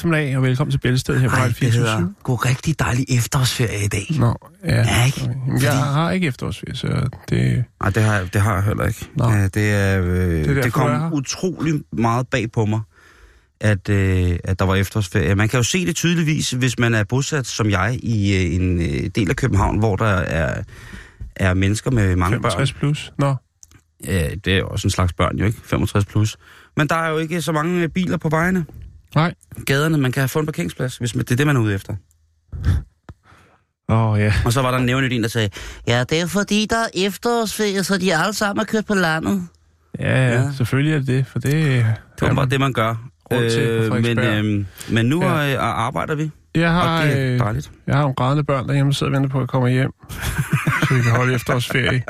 Eftermiddag, og velkommen til Bæltestedet her på Radio det 24 hedder god rigtig dejlig efterårsferie i dag. Nå, ja. Ja, ikke? Jamen, Jeg har ikke efterårsferie, så det... Nej, det har, jeg- det har jeg heller ikke. Nå. Ja, det, er, øh, det, derfor, det er kom utrolig meget bag på mig, at, øh, at der var efterårsferie. Man kan jo se det tydeligvis, hvis man er bosat som jeg i øh, en øh, del af København, hvor der er, er mennesker med mange 65 plus. Nå, børn. Ja, det er jo også en slags børn jo, ikke? 65 plus. Men der er jo ikke så mange øh, biler på vejene. Nej. Gaderne, man kan få en parkeringsplads, hvis man, det er det, man er ude efter. Åh, oh, ja. Og så var der en nævnt en, der sagde, ja, det er fordi, der er efterårsferie, så de alle sammen er kørt på landet. Ja, ja, selvfølgelig er det det, for det... Det var bare det, man gør. Til på men, øh, men nu Ja. ja. øh, arbejder vi, Jeg har, og det er øh, dejligt. jeg har nogle grædende børn derhjemme, der sidder og venter på, at jeg kommer hjem, så vi kan holde efterårsferie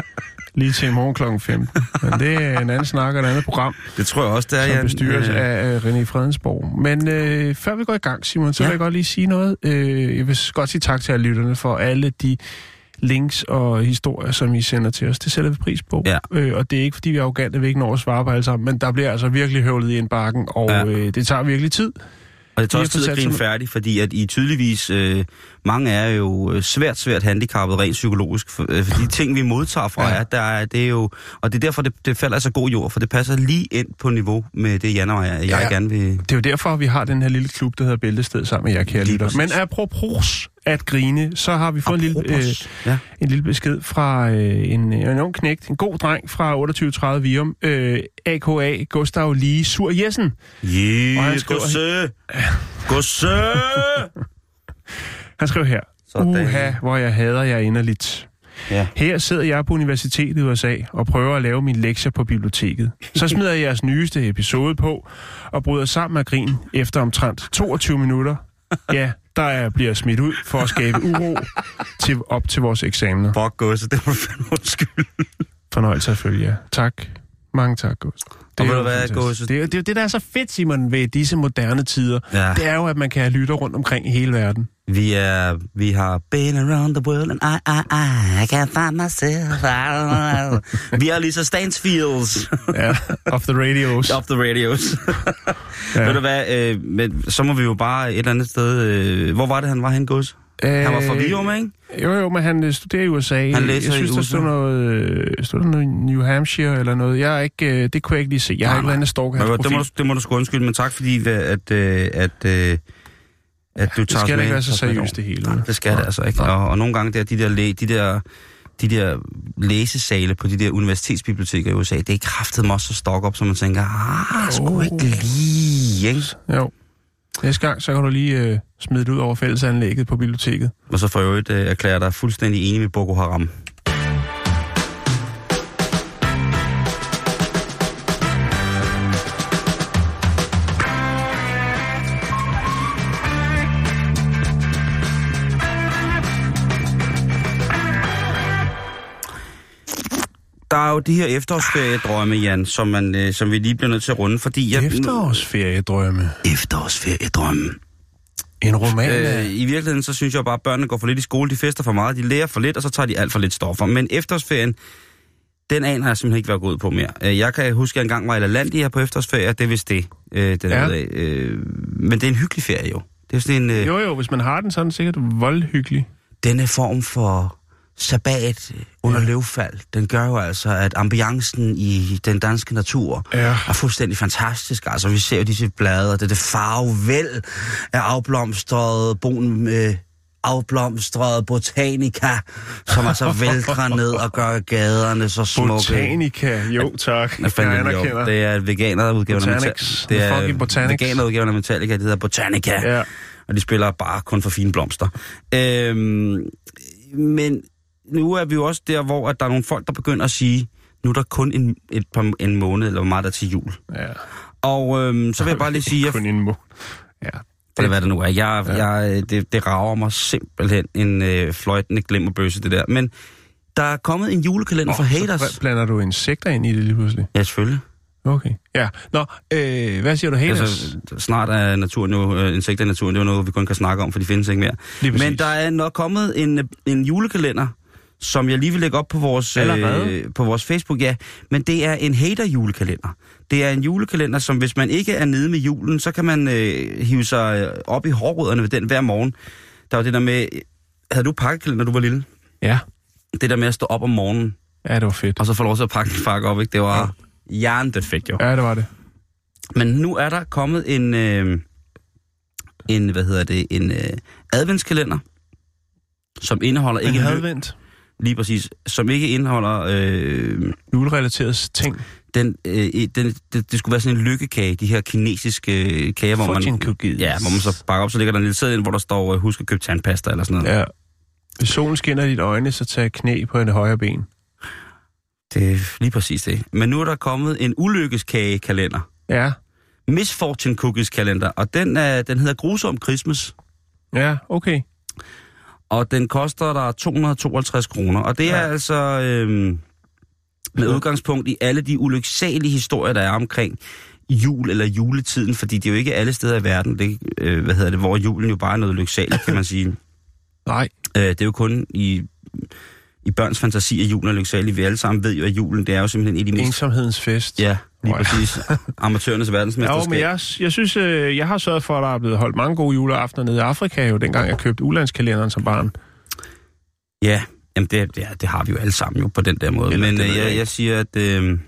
lige til i morgen kl. 15. Men det er en anden snak og et andet program, Det tror jeg også, det er, som Jan. bestyres Øh, af øh, René Fredensborg. Men øh, før vi går i gang, Simon, så Ja. vil jeg godt lige sige noget. Øh, jeg vil godt sige tak til alle lytterne for alle de links og historier, som I sender til os. Det sætter vi pris på. Ja. Øh, og det er ikke, fordi vi er arrogante, at vi ikke når at svare på alle sammen, men der bliver altså virkelig høvlet i en bakken, og Ja. øh, det tager virkelig tid. Og det tager også tid at grine færdig, fordi at I tydeligvis, øh, mange er jo øh, svært, svært handicappet rent psykologisk. For, øh, for de ting, vi modtager fra Ja. jer, der er, det er jo... Og det er derfor, det, det falder så god jord, for det passer lige ind på niveau med det, Jan og jeg, jeg Ja. gerne vil... Det er jo derfor, vi har den her lille klub, der hedder Bæltested, sammen med jer, kære Lige lytter. Men apropos at grine, så har vi fået en lille, øh, ja. en lille besked fra øh, en, en ung knægt, en god dreng fra 2830 Vium, øh, AKA Gustav Lige Sur Jessen. Og han Yeah, skriver- gosse! Gosse! Han skrev her, uha, hvor jeg hader jer inderligt. Ja. Her sidder jeg på universitetet i USA og prøver at lave mine lektier på biblioteket. Så smider jeg jeres nyeste episode på og bryder sammen af grin efter omtrent 22 minutter. Ja, der er, bliver smidt ud for at skabe uro til, op til vores eksamener. Fuck, gosse, det du fandme undskylde. Fornøjelse at følge jer. Tak. Mange tak, Gås. Og ved jo hvad. Gåse? Det er det, er jo det, der er så fedt, Simon, ved disse moderne tider. Ja. Det er jo, at man kan have lytter rundt omkring i hele verden. Vi er, vi har been around the world, and I, I, I, I can't find myself. vi er lige så Stansfields Ja, off the radios. of the radios. ja. Ved du hvad, øh, men, så må vi jo bare et eller andet sted... Øh, hvor var det, han var hen, Gus? Han var fra Virum, ikke? Jo, jo, men han øh, studerer i USA. Han læser jeg synes, i der USA. stod noget, øh, stod der noget New Hampshire eller noget. Jeg er ikke, øh, det kunne jeg ikke lige se. Jeg har ikke været inde og stalke Nå, hans det, må, profil. du- det må du sgu undskylde, men tak fordi, at, øh, at, øh, at du Det tager skal da med. ikke være så seriøst, det hele. Nej, det skal det altså ikke. Og, og nogle gange der, de der, læ, de der de der læsesale på de der universitetsbiblioteker i USA, det er kraftet mig også så stok op, så man tænker, ah, sgu Oh. ikke lige, ikke? Jo. Næste gang, så kan du lige øh, smide det ud over fællesanlægget på biblioteket. Og så for øvrigt øh, erklærer dig fuldstændig enig med Boko Haram. Jo de her efterårsferiedrømme, Jan, som, man, øh, som vi lige bliver nødt til at runde, fordi... Jeg, Efterårsferiedrømme. Efterårsferiedrømme. En roman. Øh, I virkeligheden, så synes jeg bare, at børnene går for lidt i skole, de fester for meget, de lærer for lidt, og så tager de alt for lidt stoffer. Men efterårsferien, den aner jeg simpelthen ikke været gået på mere. Øh, Jeg kan huske, at jeg engang var i LaLandia på efterårsferie, det er vist det. Øh, den Ja. ja. af. Øh, men det er en hyggelig ferie jo. Det er sådan en, øh, Jo, jo, hvis man har den, så er den sikkert voldhyggelig. denne form for sabbat under ja. løvfald, den gør jo altså, at ambiancen i den danske natur Ja. er fuldstændig fantastisk. Altså, vi ser jo disse blade, og det er det farvevæld af afblomstrede bon, øh, afblomstrede botanika, som altså vælter ned og gør gaderne så smukke. Botanica, jo tak. Jeg er det, jo? anerkender. Det er veganerudgaven af. Metallica. Det er fucking Botanics. veganerudgaven af Metallica, det hedder Botanica. Ja. Og de spiller bare kun for fine blomster. Øhm, men nu er vi jo også der, hvor at der er nogle folk, der begynder at sige, nu er der kun en, et par, en måned, eller hvor meget der er til jul. Ja. Og øhm, så vil jeg bare lige sige, Kun en må. Ja. det, hvad det nu er, jeg, ja. jeg, det, det rager mig simpelthen en øh, fløjtende glemmerbøsse, det der. Men der er kommet en julekalender for haters. Så blander du insekter ind i det lige pludselig? Ja, selvfølgelig. Okay. Ja. Nå, øh, hvad siger du, haters? Altså, snart er naturen jo, øh, insekter i naturen, det er jo noget, vi kun kan snakke om, for de findes ikke mere. Men der er nok kommet en, en julekalender, som jeg lige vil lægge op på vores, Allerede? øh, på vores Facebook, ja. Men det er en hater-julekalender. Det er en julekalender, som hvis man ikke er nede med julen, så kan man øh, hive sig øh, op i hårrødderne ved den hver morgen. Der var det der med, havde du pakkekalender, da du var lille? Ja. Det der med at stå op om morgenen, Ja, det var fedt. og så få lov til at pakke en pakke op, ikke? Det var hjernedødt fedt, jo. Ja, det var det. Men nu er der kommet en, øh, en hvad hedder det, en øh, adventskalender, som indeholder ikke Ikke lø- advent. Lige præcis, som ikke indeholder øh, Julerelaterede ting. den, øh, den det, det, skulle være sådan en lykkekage, de her kinesiske øh, kager, hvor Fortune man, cookies. ja, hvor man så bakker op, så ligger der en lille seddel, ind, hvor der står, øh, husk at købe tandpasta eller sådan noget. Ja. Hvis solen skinner i dit øjne, så tag knæ på en højre ben. Det er lige præcis det. Men nu er der kommet en ulykkeskagekalender. Ja. Misfortune Cookies kalender, og den, er, den hedder Grusom Christmas. Ja, okay. Og den koster der 252 kroner. Og det er Ja. altså øhm, med udgangspunkt i alle de ulyksalige historier, der er omkring jul eller juletiden, fordi det er jo ikke alle steder i verden, det, øh, hvad hedder det, hvor julen jo bare er noget lyksaligt, kan man sige. Nej. Øh, det er jo kun i, i børns fantasi, at julen er lyksagelig. Vi alle sammen ved jo, at julen, det er jo simpelthen en af de mest... Ensomhedens fest. Ja, lige ja. præcis. Amatørernes verdensmesterskab. Ja, men jeg, jeg synes, øh, jeg har sørget for, at der er blevet holdt mange gode juleaftener nede i Afrika, jo dengang jeg købte ulandskalenderen som barn. Ja, jamen det, det, det har vi jo alle sammen jo på den der måde. Eller Men øh, jeg jeg, siger, at... Øh,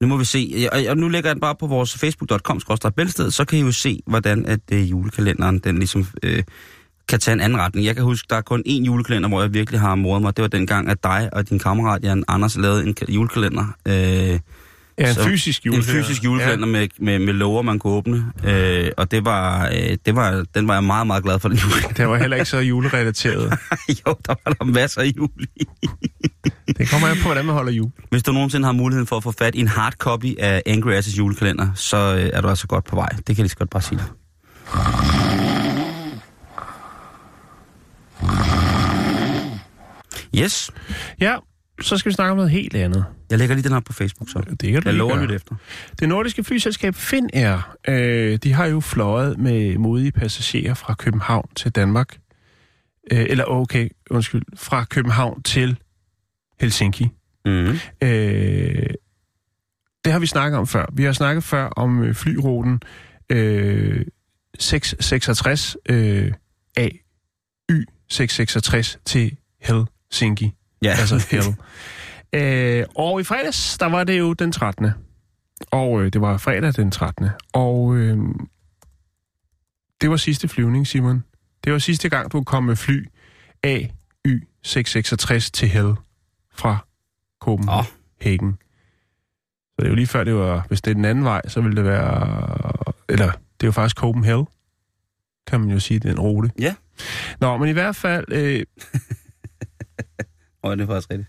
nu må vi se. Og- og nu lægger jeg den bare på vores facebook.com bælsted, så kan I jo se, hvordan at øh, julekalenderen, den ligesom øh, kan tage en anden retning. Jeg kan huske, der er kun én julekalender, hvor jeg virkelig har moret mig. Det var dengang, at dig og din kammerat Jan Anders lavede en ka- julekalender. Øh, Ja, en Så- fysisk en julekalender. fysisk julekalender ja. med, med, med lover, man kunne åbne. Øh, og det var, øh, det var, den var jeg meget, meget glad for, den julekalender. Det var heller ikke så julerelateret. jo, der var der masser af jul i. Det kommer an på, hvordan man holder jul. Hvis du nogensinde har muligheden for at få fat i en hard copy af Angry Asses julekalender, så øh, er du altså godt på vej. Det kan jeg lige så godt bare sige dig. Yes, Ja, så skal vi snakke om noget helt andet. jeg lægger lige den her på Facebook, så. Det kan du Jeg lover lytte efter. Det nordiske flyselskab Finnair, øh, de har jo fløjet med modige passagerer fra København til Danmark. Øh, eller okay, undskyld, fra København til Helsinki. Mm-hmm. Øh, det har vi snakket om før. Vi har snakket før om øh, flyruten øh, 666 øh, AY 666 til Helsinki. Ja, Altså Hell. øh, og i fredags, der var det jo den 13. Og øh, det var fredag den 13. Og øh, det var sidste flyvning, Simon. Det var sidste gang, du kom med fly AY 666 til Hell fra Copenhagen. Så det er jo lige før, det var, hvis det er den anden vej, så vil det være, eller det er jo faktisk Copenhagen, kan man jo sige, den rute. Ja. Nå, men i hvert fald, øh, Og det er faktisk rigtigt.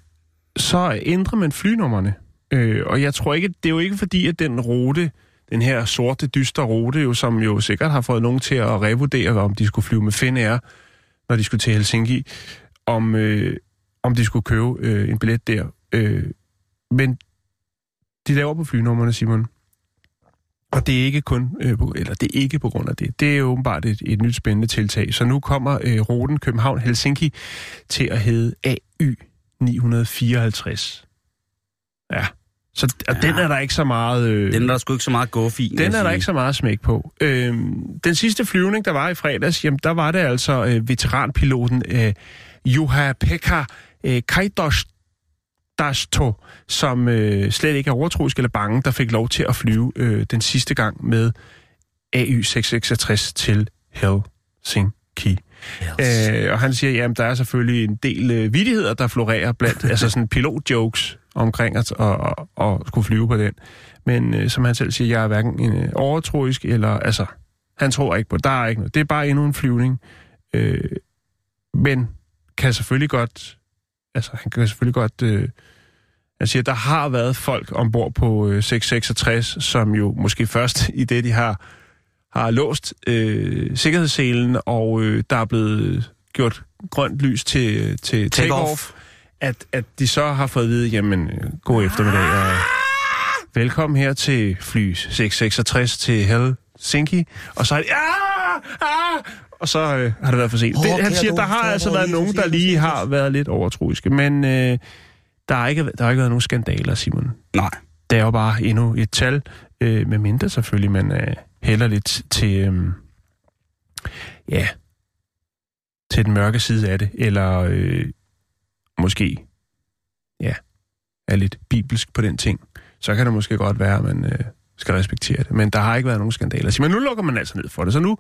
så ændrer man flynummerne. Øh, og jeg tror ikke, det er jo ikke fordi, at den rute, den her sorte, dystre rute, jo, som jo sikkert har fået nogen til at revurdere, om de skulle flyve med Finnair, når de skulle til Helsinki, om, øh, om de skulle købe øh, en billet der. Øh, men de laver på flynummerne, Simon. Og det er ikke kun, øh, eller det er ikke på grund af det. Det er åbenbart et, et nyt spændende tiltag. Så nu kommer øh, ruten København-Helsinki til at hedde AY 954. Ja. Så og Ja. den er der ikke så meget... Øh, Den er der sgu ikke så meget gåf i. den er der ikke så meget smæk på. Øhm, den sidste flyvning, der var i fredags, jamen, der var det altså øh, veteranpiloten øh, Juha Pekka øh, Kaidosto, som øh, slet ikke er overtroisk eller bange, der fik lov til at flyve øh, den sidste gang med AY666 til Helsinki. Yes. Øh, og han siger, jamen der er selvfølgelig en del øh, vidigheder, der florerer blandt, altså sådan pilotjokes omkring at, at, at, at skulle flyve på den. Men øh, som han selv siger, jeg er hverken en øh, overtroisk, eller altså, han tror ikke på, der er ikke noget. Det er bare endnu en flyvning. Øh, men kan selvfølgelig godt... Altså, han kan selvfølgelig godt... Øh, han siger, der har været folk ombord på øh, 666, som jo måske først i det, de har, har låst øh, sikkerhedsselen, og øh, der er blevet gjort grønt lys til, til take-off, at, at de så har fået at vide, jamen, øh, god eftermiddag, og velkommen her til fly 666 til Helsinki, og så er det, ah, ah, og så øh, har det været for sent. Åh, Det, han siger, du, der har altså du, været nogen, der lige har været lidt overtroiske, men øh, der, har ikke, der har ikke været nogen skandaler, Simon. Nej. Det er jo bare endnu et tal, øh, med mindre selvfølgelig, man øh, hælder lidt til, øh, ja, til den mørke side af det, eller øh, måske, ja, er lidt bibelsk på den ting. Så kan det måske godt være, at man øh, skal respektere det. Men der har ikke været nogen skandaler. Men nu lukker man altså ned for det. Så nu,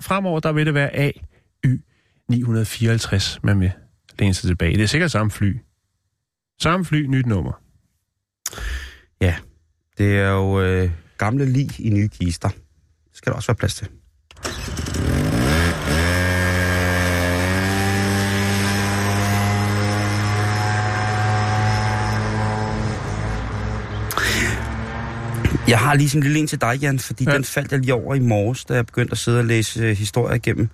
fremover, der vil det være Y 954, man vil læne sig tilbage. Det er sikkert samme fly. Samme fly, nyt nummer. Ja, det er jo øh, gamle lig i nye kister. Det skal der også være plads til. Jeg har lige sådan en lille en til dig, Jan, fordi Ja. ja. den faldt jeg lige over i morges, da jeg begyndte at sidde og læse øh, historier igennem.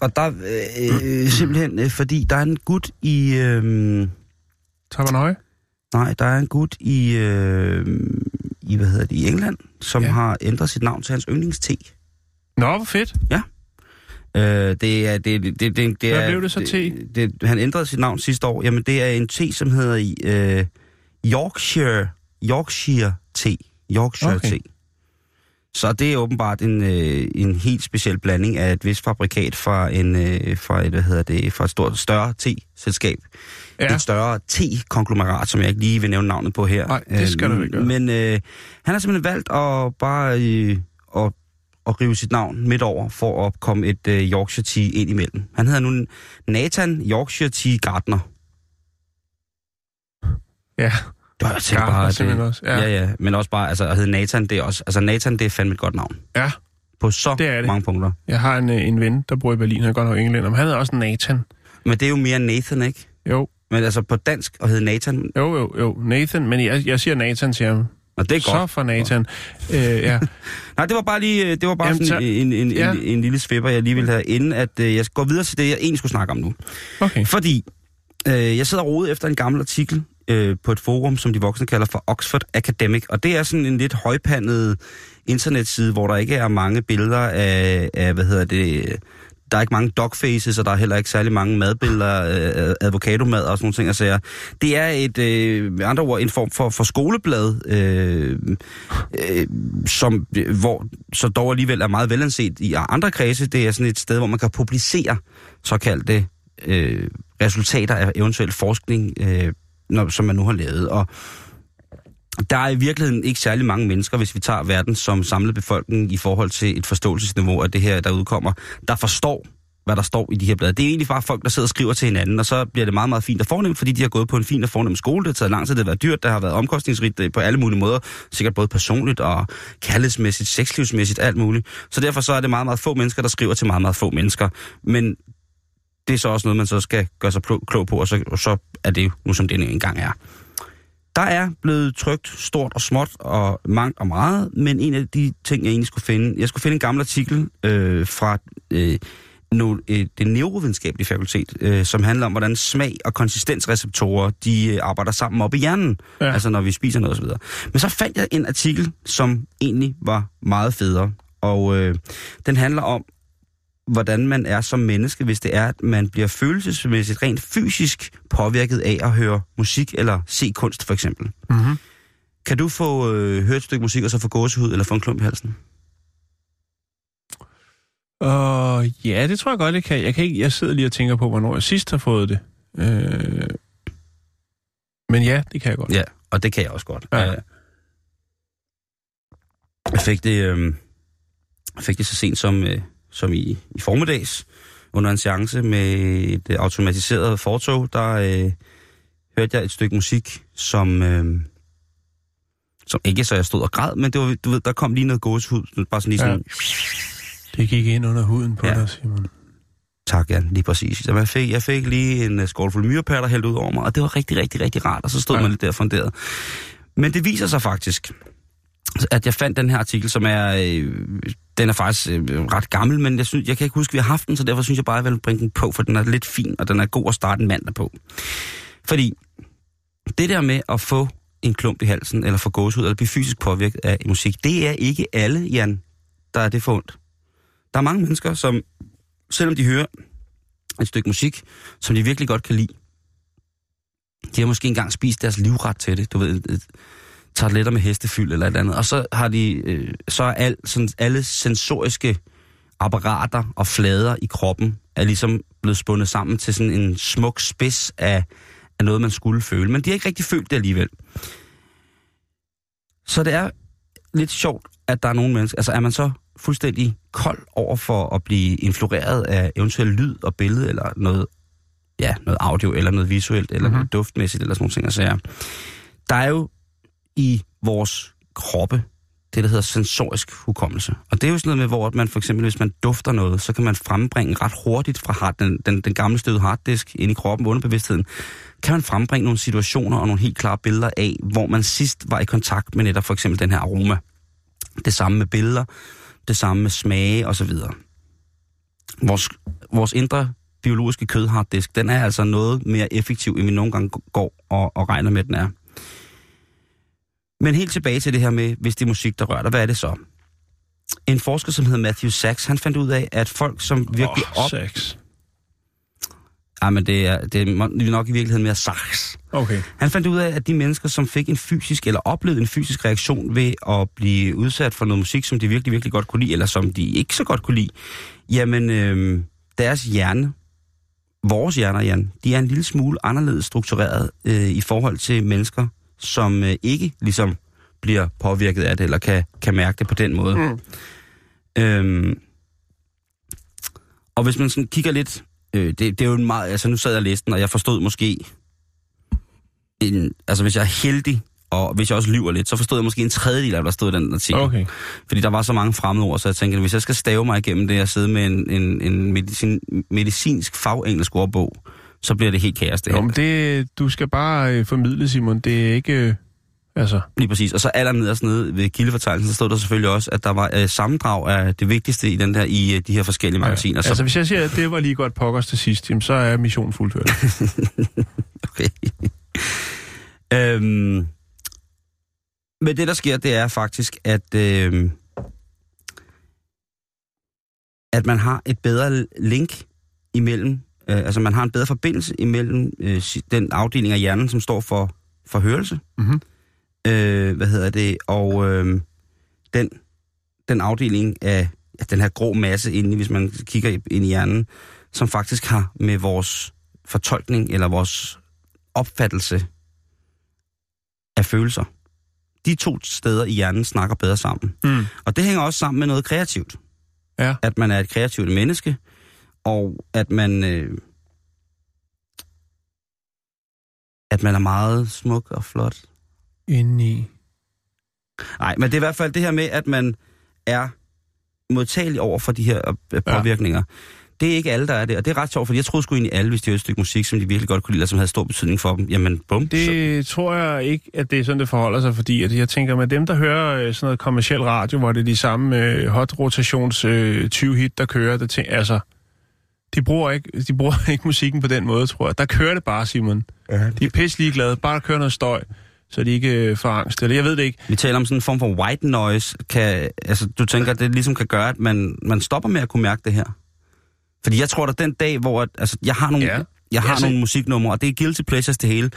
Og der øh, øh, simpelthen, øh, fordi der er en gut i... Øh, Tavanøje? Nej, der er en gut i, øh, i hvad hedder det, i England, som Ja. ja. har ændret sit navn til hans yndlingste. Nå, hvor fedt. Øh, det er, det, det, det, det, det Hvad er, blev det så te? Det, det, han ændrede sit navn sidste år. Jamen, det er en te, som hedder øh, Yorkshire, Yorkshire te. Yorkshire Okay. te. Så det er åbenbart en, øh, en helt speciel blanding af et vist fabrikat fra, en, øh, fra, et, hvad hedder det, fra et stort, større te-selskab. Ja. Et større te-konglomerat, som jeg ikke lige vil nævne navnet på her. Nej, det skal Øh, du ikke gøre. Men øh, han har simpelthen valgt at bare øh, at, at rive sit navn midt over, for at komme et øh, Yorkshire Tea ind imellem. Han hedder nu Nathan Yorkshire Tea Gardner. Ja, var Gardner bare, at simpelthen det, også, ja. Ja. ja. Men også bare, altså at hedde Nathan, det er også, altså Nathan, det er fandme et godt navn. ja. På så Det er det. mange punkter. Jeg har en, øh, en ven, der bor i Berlin, han er godt nok englænder, men han hedder også Nathan. Men det er jo mere Nathan, ikke? Jo, Men altså på dansk at hedde Nathan, jo, jo, jo, Nathan, men jeg, jeg siger Nathan, siger han. og det er Så godt. for Nathan. Øh, ja. Nej, det var bare lige, øh, det var bare Jamen, sådan så- en, en, ja. en, en, lille svipper, jeg lige ville have, inden at øh, jeg går videre til det, jeg egentlig skulle snakke om nu. Okay. Fordi øh, jeg sidder og efter en gammel artikel øh, på et forum, som de voksne kalder for Oxford Academic, og det er sådan en lidt højpandet internetside, hvor der ikke er mange billeder af, af hvad hedder det, der er ikke mange dogfaces, og der er heller ikke særlig mange madbilleder, øh, avocadomad og sådan nogle ting. Altså, det er et, øh, med andre ord, en form for, for skoleblad, øh, øh, som, hvor så dog alligevel er meget velanset i andre kredse. Det er sådan et sted, hvor man kan publicere såkaldte øh, resultater af eventuel forskning, øh, når, som man nu har lavet. Og der er i virkeligheden ikke særlig mange mennesker, hvis vi tager verden som samlet befolkning i forhold til et forståelsesniveau af det her, der udkommer, der forstår, hvad der står i de her blade. Det er egentlig bare folk, der sidder og skriver til hinanden, og så bliver det meget, meget fint og fornemt, fordi de har gået på en fin og fornem skole. Det har taget lang tid, det har været dyrt, det har været omkostningsrigt øh, på alle mulige måder. Sikkert både personligt og kærlighedsmæssigt, sexlivsmæssigt, alt muligt. Så derfor så er det meget, meget få mennesker, der skriver til meget, meget få mennesker. Men det er så også noget, man så skal gøre sig klog på, og så, og så er det jo nu, som det engang er. Der er blevet trygt stort og småt og mangt og meget, men en af de ting, jeg egentlig skulle finde, jeg skulle finde en gammel artikel øh, fra øh, no, øh, det neurovidenskabelige fakultet, øh, som handler om, hvordan smag og konsistensreceptorer, de øh, arbejder sammen op i hjernen, ja. altså når vi spiser noget osv. Men så fandt jeg en artikel, som egentlig var meget federe, og øh, den handler om, hvordan man er som menneske, hvis det er, at man bliver følelsesmæssigt rent fysisk påvirket af at høre musik eller se kunst, for eksempel. Mm-hmm. Kan du få øh, høre et stykke musik, og så få gåsehud eller få en klump i halsen? Og ja, det tror jeg godt, jeg kan. Jeg, kan ikke, jeg sidder lige og tænker på, hvornår jeg sidst har fået det. Øh, men ja, det kan jeg godt. Ja, og det kan jeg også godt. Ja. Øh, Jeg fik det, øh, jeg fik det så sent som, øh, som i, i formiddags, under en seance med et øh, automatiseret fortog, der øh, hørte jeg et stykke musik, som, øh, som ikke så jeg stod og græd, men det var, du ved, der kom lige noget gåsehud, bare sådan lige Ja. sådan, Det gik ind under huden på Ja. dig, Simon. Tak, Jan, lige præcis. Så jeg fik, jeg fik lige en uh, skål fuld myrepatter hældt ud over mig, og det var rigtig, rigtig, rigtig rart, og så stod ja. Ja. man lidt der funderet. Men det viser sig faktisk, at jeg fandt den her artikel, som er, øh, den er faktisk øh, ret gammel, men jeg, synes, jeg kan ikke huske, at vi har haft den, så derfor synes jeg bare, at jeg vil bringe den på, for den er lidt fin, og den er god at starte en mandag på. Fordi det der med at få en klump i halsen, eller få gåsehud, eller blive fysisk påvirket af musik, det er ikke alle, Jan, der er det fundt. Der er mange mennesker, som, selvom de hører et stykke musik, som de virkelig godt kan lide, de har måske engang spist deres livret til det, du ved, et, et tarteletter med hestefyld eller et eller andet, og så har de, øh, så er al, sådan, alle sensoriske apparater og flader i kroppen er ligesom blevet spundet sammen til sådan en smuk spids af, af noget, man skulle føle. Men de har ikke rigtig følt det alligevel. Så det er lidt sjovt, at der er nogle mennesker, altså er man så fuldstændig kold over for at blive influeret af eventuel lyd og billede, eller noget, ja, noget audio, eller noget visuelt, eller mm-hmm. noget duftmæssigt, eller sådan nogle ting. Altså, ja. Der er jo i vores kroppe det, der hedder sensorisk hukommelse. Og det er jo sådan noget med, hvor man for eksempel, hvis man dufter noget, så kan man frembringe ret hurtigt fra hard, den, den, den gamle støde harddisk ind i kroppen, underbevidstheden, kan man frembringe nogle situationer og nogle helt klare billeder af, hvor man sidst var i kontakt med netop for eksempel den her aroma. Det samme med billeder, det samme med smage osv. Vores, vores indre biologiske kødharddisk, den er altså noget mere effektiv, end vi nogle gange går og, og regner med, den er. Men helt tilbage til det her med, hvis det er musik, der rører dig, hvad er det så? En forsker, som hedder Matthew Sachs, han fandt ud af, at folk, som virkelig Åh, op... sex. Ja, men det er, det er nok i virkeligheden mere Sachs. Okay. Han fandt ud af, at de mennesker, som fik en fysisk, eller oplevede en fysisk reaktion ved at blive udsat for noget musik, som de virkelig, virkelig godt kunne lide, eller som de ikke så godt kunne lide, jamen øh, deres hjerne, vores hjerner, Jan, de er en lille smule anderledes struktureret øh, i forhold til mennesker, som øh, ikke ligesom bliver påvirket af det, eller kan, kan mærke det på den måde. Mm. Øhm, og hvis man sådan kigger lidt, øh, det, det er jo en meget, altså nu sad jeg og læste den, og jeg forstod måske, en, altså hvis jeg er heldig, og hvis jeg også lyver lidt, så forstod jeg måske en tredjedel af, hvad der stod i den artikel. Okay. Fordi der var så mange fremmedord, så jeg tænkte, at hvis jeg skal stave mig igennem det, at sidde med en, en, en medicin, medicinsk fagengelsk ordbog, så bliver det helt kaos det Jo, her. men det, du skal bare øh, formidle, Simon. Det er ikke... Øh, altså, Lige præcis. Og så allernederst nede ved kildefortegnelsen, så stod der selvfølgelig også, at der var øh, sammendrag af det vigtigste i den der i øh, de her forskellige magasiner. altså, Så, hvis jeg siger, at det var lige godt pokkers til sidst, jamen, så er missionen fuldført. okay. øhm, men det, der sker, det er faktisk, at, øh, at man har et bedre link imellem, øh, altså man har en bedre forbindelse imellem øh, den afdeling af hjernen, som står for, for hørelse, Mhm. øh, hvad hedder det, og øh, den, den afdeling af ja, den her grå masse inde, hvis man kigger ind i hjernen, som faktisk har med vores fortolkning eller vores opfattelse af følelser. De to steder i hjernen snakker bedre sammen. Mm. Og det hænger også sammen med noget kreativt. Ja. At man er et kreativt menneske, og at man... Øh, at man er meget smuk og flot. Indeni. Nej, men det er i hvert fald det her med, at man er modtagelig over for de her øh, påvirkninger. Ja. Det er ikke alle, der er det, og det er ret sjovt, for jeg troede sgu egentlig alle, hvis de havde et stykke musik, som de virkelig godt kunne lide, eller som havde stor betydning for dem, jamen bum. Så, Det tror jeg ikke, at det er sådan, det forholder sig, fordi at jeg tænker, med dem, der hører øh, sådan noget kommersiel radio, hvor det er de samme øh, hot rotations øh, 20 hit, der kører, der tænker, altså, de bruger, ikke, de bruger ikke musikken på den måde, tror jeg. Der kører det bare, Simon. ja, De er pisse ligeglade, bare der kører noget støj, så de ikke øh, får angst. Eller jeg ved det ikke. vi taler om sådan en form for white noise. Kan, altså, du tænker, at det ligesom kan gøre, at man, man stopper med at kunne mærke det her? Fordi jeg tror, at den dag, hvor... At, altså, jeg har nogle, Ja. jeg har Altså- nogle musiknumre, og det er guilty pleasures det hele.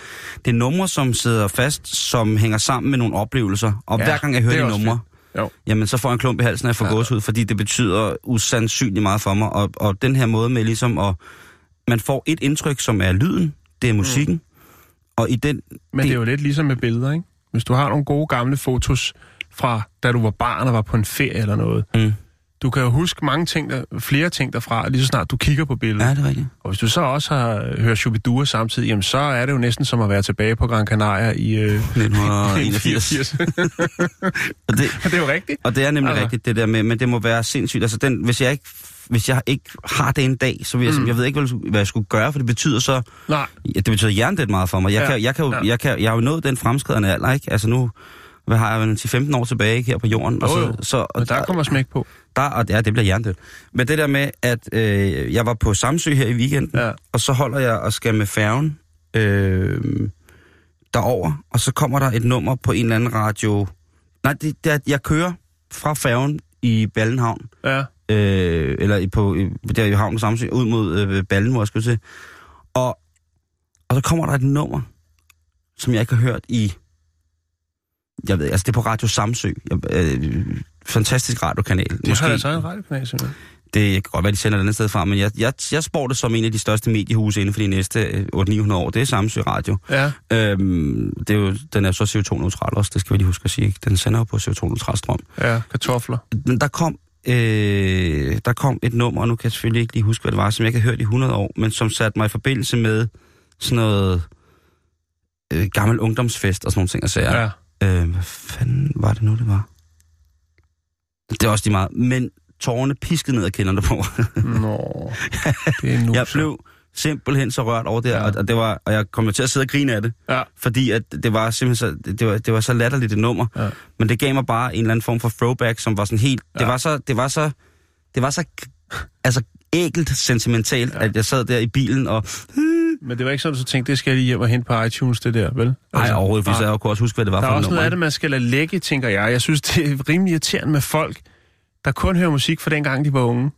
Det er numre, som sidder fast, som hænger sammen med nogle oplevelser. Og Ja, hver gang jeg hører er de numre, Jo. jamen så får jeg en klump i halsen, af for ja. ud, fordi det betyder usandsynligt meget for mig. Og, og den her måde med ligesom at... Man får et indtryk, som er lyden, det er musikken, mm. og i den... Men det er jo lidt ligesom med billeder, ikke? Hvis du har nogle gode gamle fotos fra, da du var barn og var på en ferie eller noget. Mm. Du kan jo huske mange ting, der, flere ting derfra, lige så snart du kigger på billedet. Ja, det er rigtigt. Og hvis du så også har hørt Shubidua samtidig, jamen så er det jo næsten som at være tilbage på Gran Canaria i øh, 1981. og det, det er jo rigtigt. Og det er nemlig Altså. rigtigt, det der med, men det må være sindssygt. Altså, den, hvis jeg ikke hvis jeg ikke har det en dag, så vil jeg, mm. jeg ved ikke, hvad jeg, skulle, gøre, for det betyder så... Nej. Ja, det betyder hjernedødt meget for mig. Jeg, Ja, kan, jeg, kan jo, ja. jeg, kan, jeg har jo nået den fremskridende alder, ikke? Altså nu hvad har jeg, vel, 10-15 år tilbage her på jorden. og Jo, så, jo. så, Men der kommer smæk på. der, og ja, det bliver hjernedødt. Men det der med, at øh, jeg var på Samsø her i weekenden, Ja. og så holder jeg og skal med færgen øh, derover, og så kommer der et nummer på en eller anden radio. Nej, det, det er, jeg kører fra færgen i Ballenhavn, Ja. øh, eller i- på, der i havnen Samsø, ud mod øh, Ballen, hvor jeg skulle til. Og, og så kommer der et nummer, som jeg ikke har hørt i, jeg ved, altså det er på Radio Samsø, jeg, øh, fantastisk radiokanal. Det har altså en radiokanal, simpelthen. Det kan godt være, de sender det andet sted fra, men jeg, jeg, jeg spår det som en af de største mediehuse inden for de næste øh, 800-900 år. Det er Samsø Radio. Ja. Øhm, det er jo, den er så CO2-neutral også, det skal vi lige huske at sige. ikke? Den sender jo på CO2-neutral strøm. Ja, kartofler. Men der kom, øh, der kom et nummer, og nu kan jeg selvfølgelig ikke lige huske, hvad det var, som jeg ikke har hørt i 100 år, men som satte mig i forbindelse med sådan noget øh, gammel ungdomsfest og sådan nogle ting. Og så Ja. Øh, hvad fanden var det nu, det var? Det er også de meget. Men tårerne piskede ned af kinderne på. Nå, det er nu jeg blev simpelthen så rørt over det, Ja. og, og, det var, og jeg kom til at sidde og grine af det, Ja. fordi at det var simpelthen så, det var, det var så latterligt et nummer, Ja. men det gav mig bare en eller anden form for throwback, som var sådan helt, ja. Det var så, det var så, det var så, altså ægelt sentimentalt, Ja. at jeg sad der i bilen og, Men det var ikke sådan, du tænkte, det skal jeg lige hjem og hente på iTunes, det der, vel? nej overhovedet, fordi så jeg kunne også huske, hvad det var Der er for et også nummer. noget af det, man skal lade lægge, tænker jeg. Jeg synes, det er rimelig irriterende med folk, der kun hører musik fra dengang, de var unge.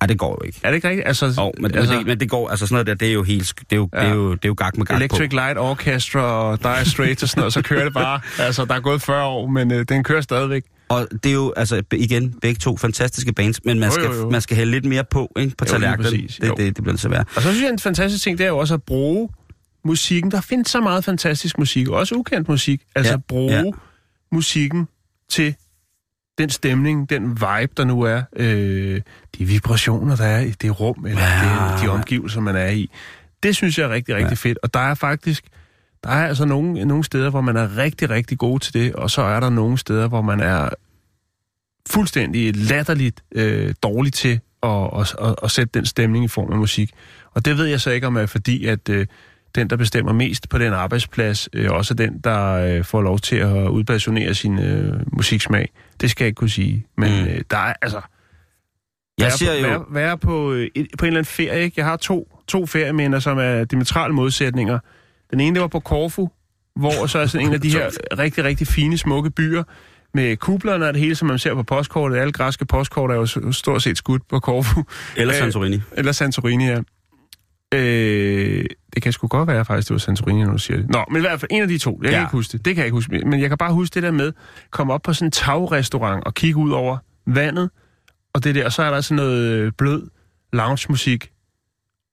Ej, det går jo ikke. Er det ikke rigtigt? Altså, Oh, men, altså, men, det, men det går, altså sådan noget der, det er jo helt, det er jo, ja. det er jo, det er jo gak med gak Electric på. Light Orchestra og Dire Straits og sådan noget, så kører det bare. Altså, der er gået 40 år, men øh, den kører stadigvæk. Og det er jo, altså igen, begge to fantastiske bands, men man, Jo, skal, jo, jo. man skal hælde lidt mere på, ikke, på tallerkenen. Jo. Det, det, det bliver det så værd. Og så synes jeg, en fantastisk ting, det er jo også at bruge musikken. Der findes så meget fantastisk musik, også ukendt musik. Altså Ja, bruge ja. musikken til den stemning, den vibe, der nu er. Øh, de vibrationer, der er i det rum, eller Ja. det, de omgivelser, man er i. Det synes jeg er rigtig, rigtig ja. fedt. Og der er faktisk... Der er altså nogle, nogle steder, hvor man er rigtig, rigtig god til det, og så er der nogle steder, hvor man er fuldstændig latterligt øh, dårlig til at, at, at, at sætte den stemning i form af musik. Og det ved jeg så ikke om er fordi, at øh, den, der bestemmer mest på den arbejdsplads, øh, også den, der øh, får lov til at udpassionere sin øh, musiksmag. Det skal jeg ikke kunne sige. Men Mm. øh, der er altså... Jeg på, jo, Være, være på, øh, på en eller anden ferie, ikke? Jeg har to, to ferieminder, som er diametrale modsætninger. Den ene, det var på Korfu, hvor så er sådan en af de her rigtig, rigtig fine, smukke byer, med kublerne og det hele, som man ser på postkortet. Alle græske postkort er jo stort set skudt på Korfu. eller Øh, Santorini. Eller Santorini, ja. Øh, det kan sgu godt være, faktisk, det var Santorini, når du siger det. Nå, men i hvert fald en af de to. Jeg kan Ja. ikke huske det. Det kan jeg ikke huske. Men jeg kan bare huske det der med, komme op på sådan en tagrestaurant og kigge ud over vandet, og det der, og så er der sådan noget øh, blød lounge-musik,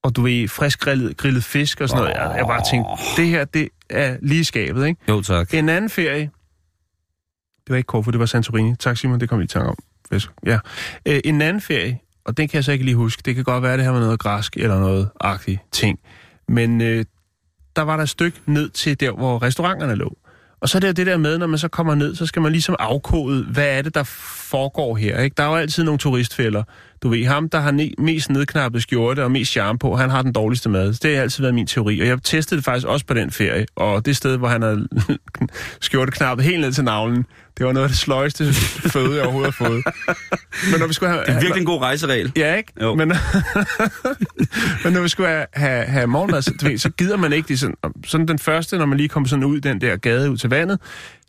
og du ved, frisk grillet, grillet fisk og sådan noget. Jeg, jeg bare tænkte, det her, det er lige skabet, ikke? Jo, tak. En anden ferie, det var ikke Korfu, det var Santorini. Tak Simon, det kom vi i tanke om. Fisk. Ja. Øh, en anden ferie, og den kan jeg så ikke lige huske. Det kan godt være, det her var noget græsk eller noget agtigt ting. Men øh, der var der et stykke ned til der, hvor restauranterne lå. Og så er det jo det der med, når man så kommer ned, så skal man ligesom afkode, hvad er det, der foregår her. Ikke? Der er jo altid nogle turistfælder. Du ved, ham, der har ne- mest nedknappet skjorte og mest charme på, han har den dårligste mad. Det har altid været min teori. Og jeg testede det faktisk også på den ferie. Og det sted, hvor han havde skjorte knappet helt ned til navlen, det var noget af det sløjeste føde, jeg overhovedet har fået. Men når vi skulle have, Det er virkelig en god rejseregel. Ja, ikke? Jo. Men, men når vi skulle have, have, have morgenmad, så, ved, så gider man ikke det. Sådan, sådan den første, når man lige kommer sådan ud den der gade ud til vandet,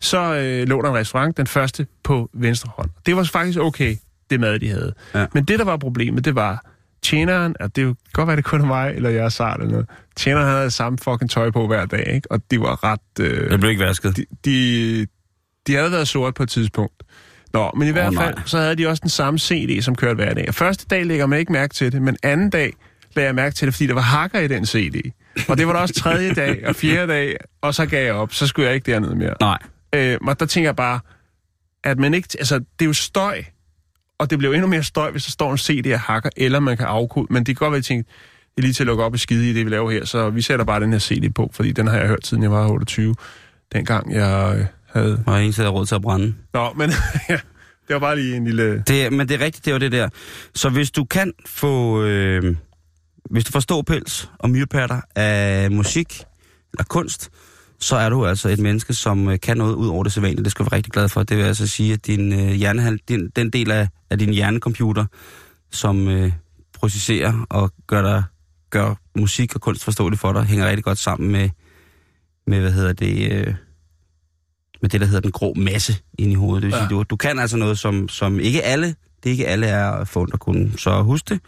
så øh, lå der en restaurant, den første på venstre hånd. Det var faktisk okay, det mad, de havde. Ja. Men det, der var problemet, det var tjeneren, og det jo godt være, det kun er mig, eller jeg er sart eller noget. Tjeneren havde samme fucking tøj på hver dag, ikke? Og de var ret... Øh, Det blev ikke vasket. de, de, de havde været sort på et tidspunkt. Nå, men i hvert nej. fald, så havde de også den samme CD, som kørte hver dag. Og første dag lægger man ikke mærke til det, men anden dag lagde jeg mærke til det, fordi der var hakker i den CD. Og det var der også tredje dag og fjerde dag, og så gav jeg op. Så skulle jeg ikke derned mere. Nej. Øh, og der tænker jeg bare, at man ikke... Altså, det er jo støj, og det bliver jo endnu mere støj, hvis der står en CD af hakker, eller man kan afkode. Men det kan godt være, at jeg tænkte, det er lige til at lukke op og skide i det, vi laver her, så vi sætter bare den her CD på, fordi den har jeg hørt, siden jeg var 28, dengang jeg øh, havde Og ingen havde råd til at brænde. Nå, men, ja, Det var bare lige en lille... Det, men det er rigtigt, det jo det der. Så hvis du kan få... Øh, hvis du forstår pels og myrpatter af musik eller kunst, så er du altså et menneske, som øh, kan noget ud over det sædvanlige. Det skal du være rigtig glad for. Det vil altså sige, at din øh, hjernehal, din, den del af, af din hjernecomputer, som øh, processerer og gør, dig, gør musik og kunst forståeligt for dig, hænger rigtig godt sammen med, med hvad hedder det, øh, med det, der hedder den grå masse inde i hovedet. Det vil ja. sige, du, du kan altså noget, som, som ikke alle, det ikke alle er fundet at kunne. Så husk det.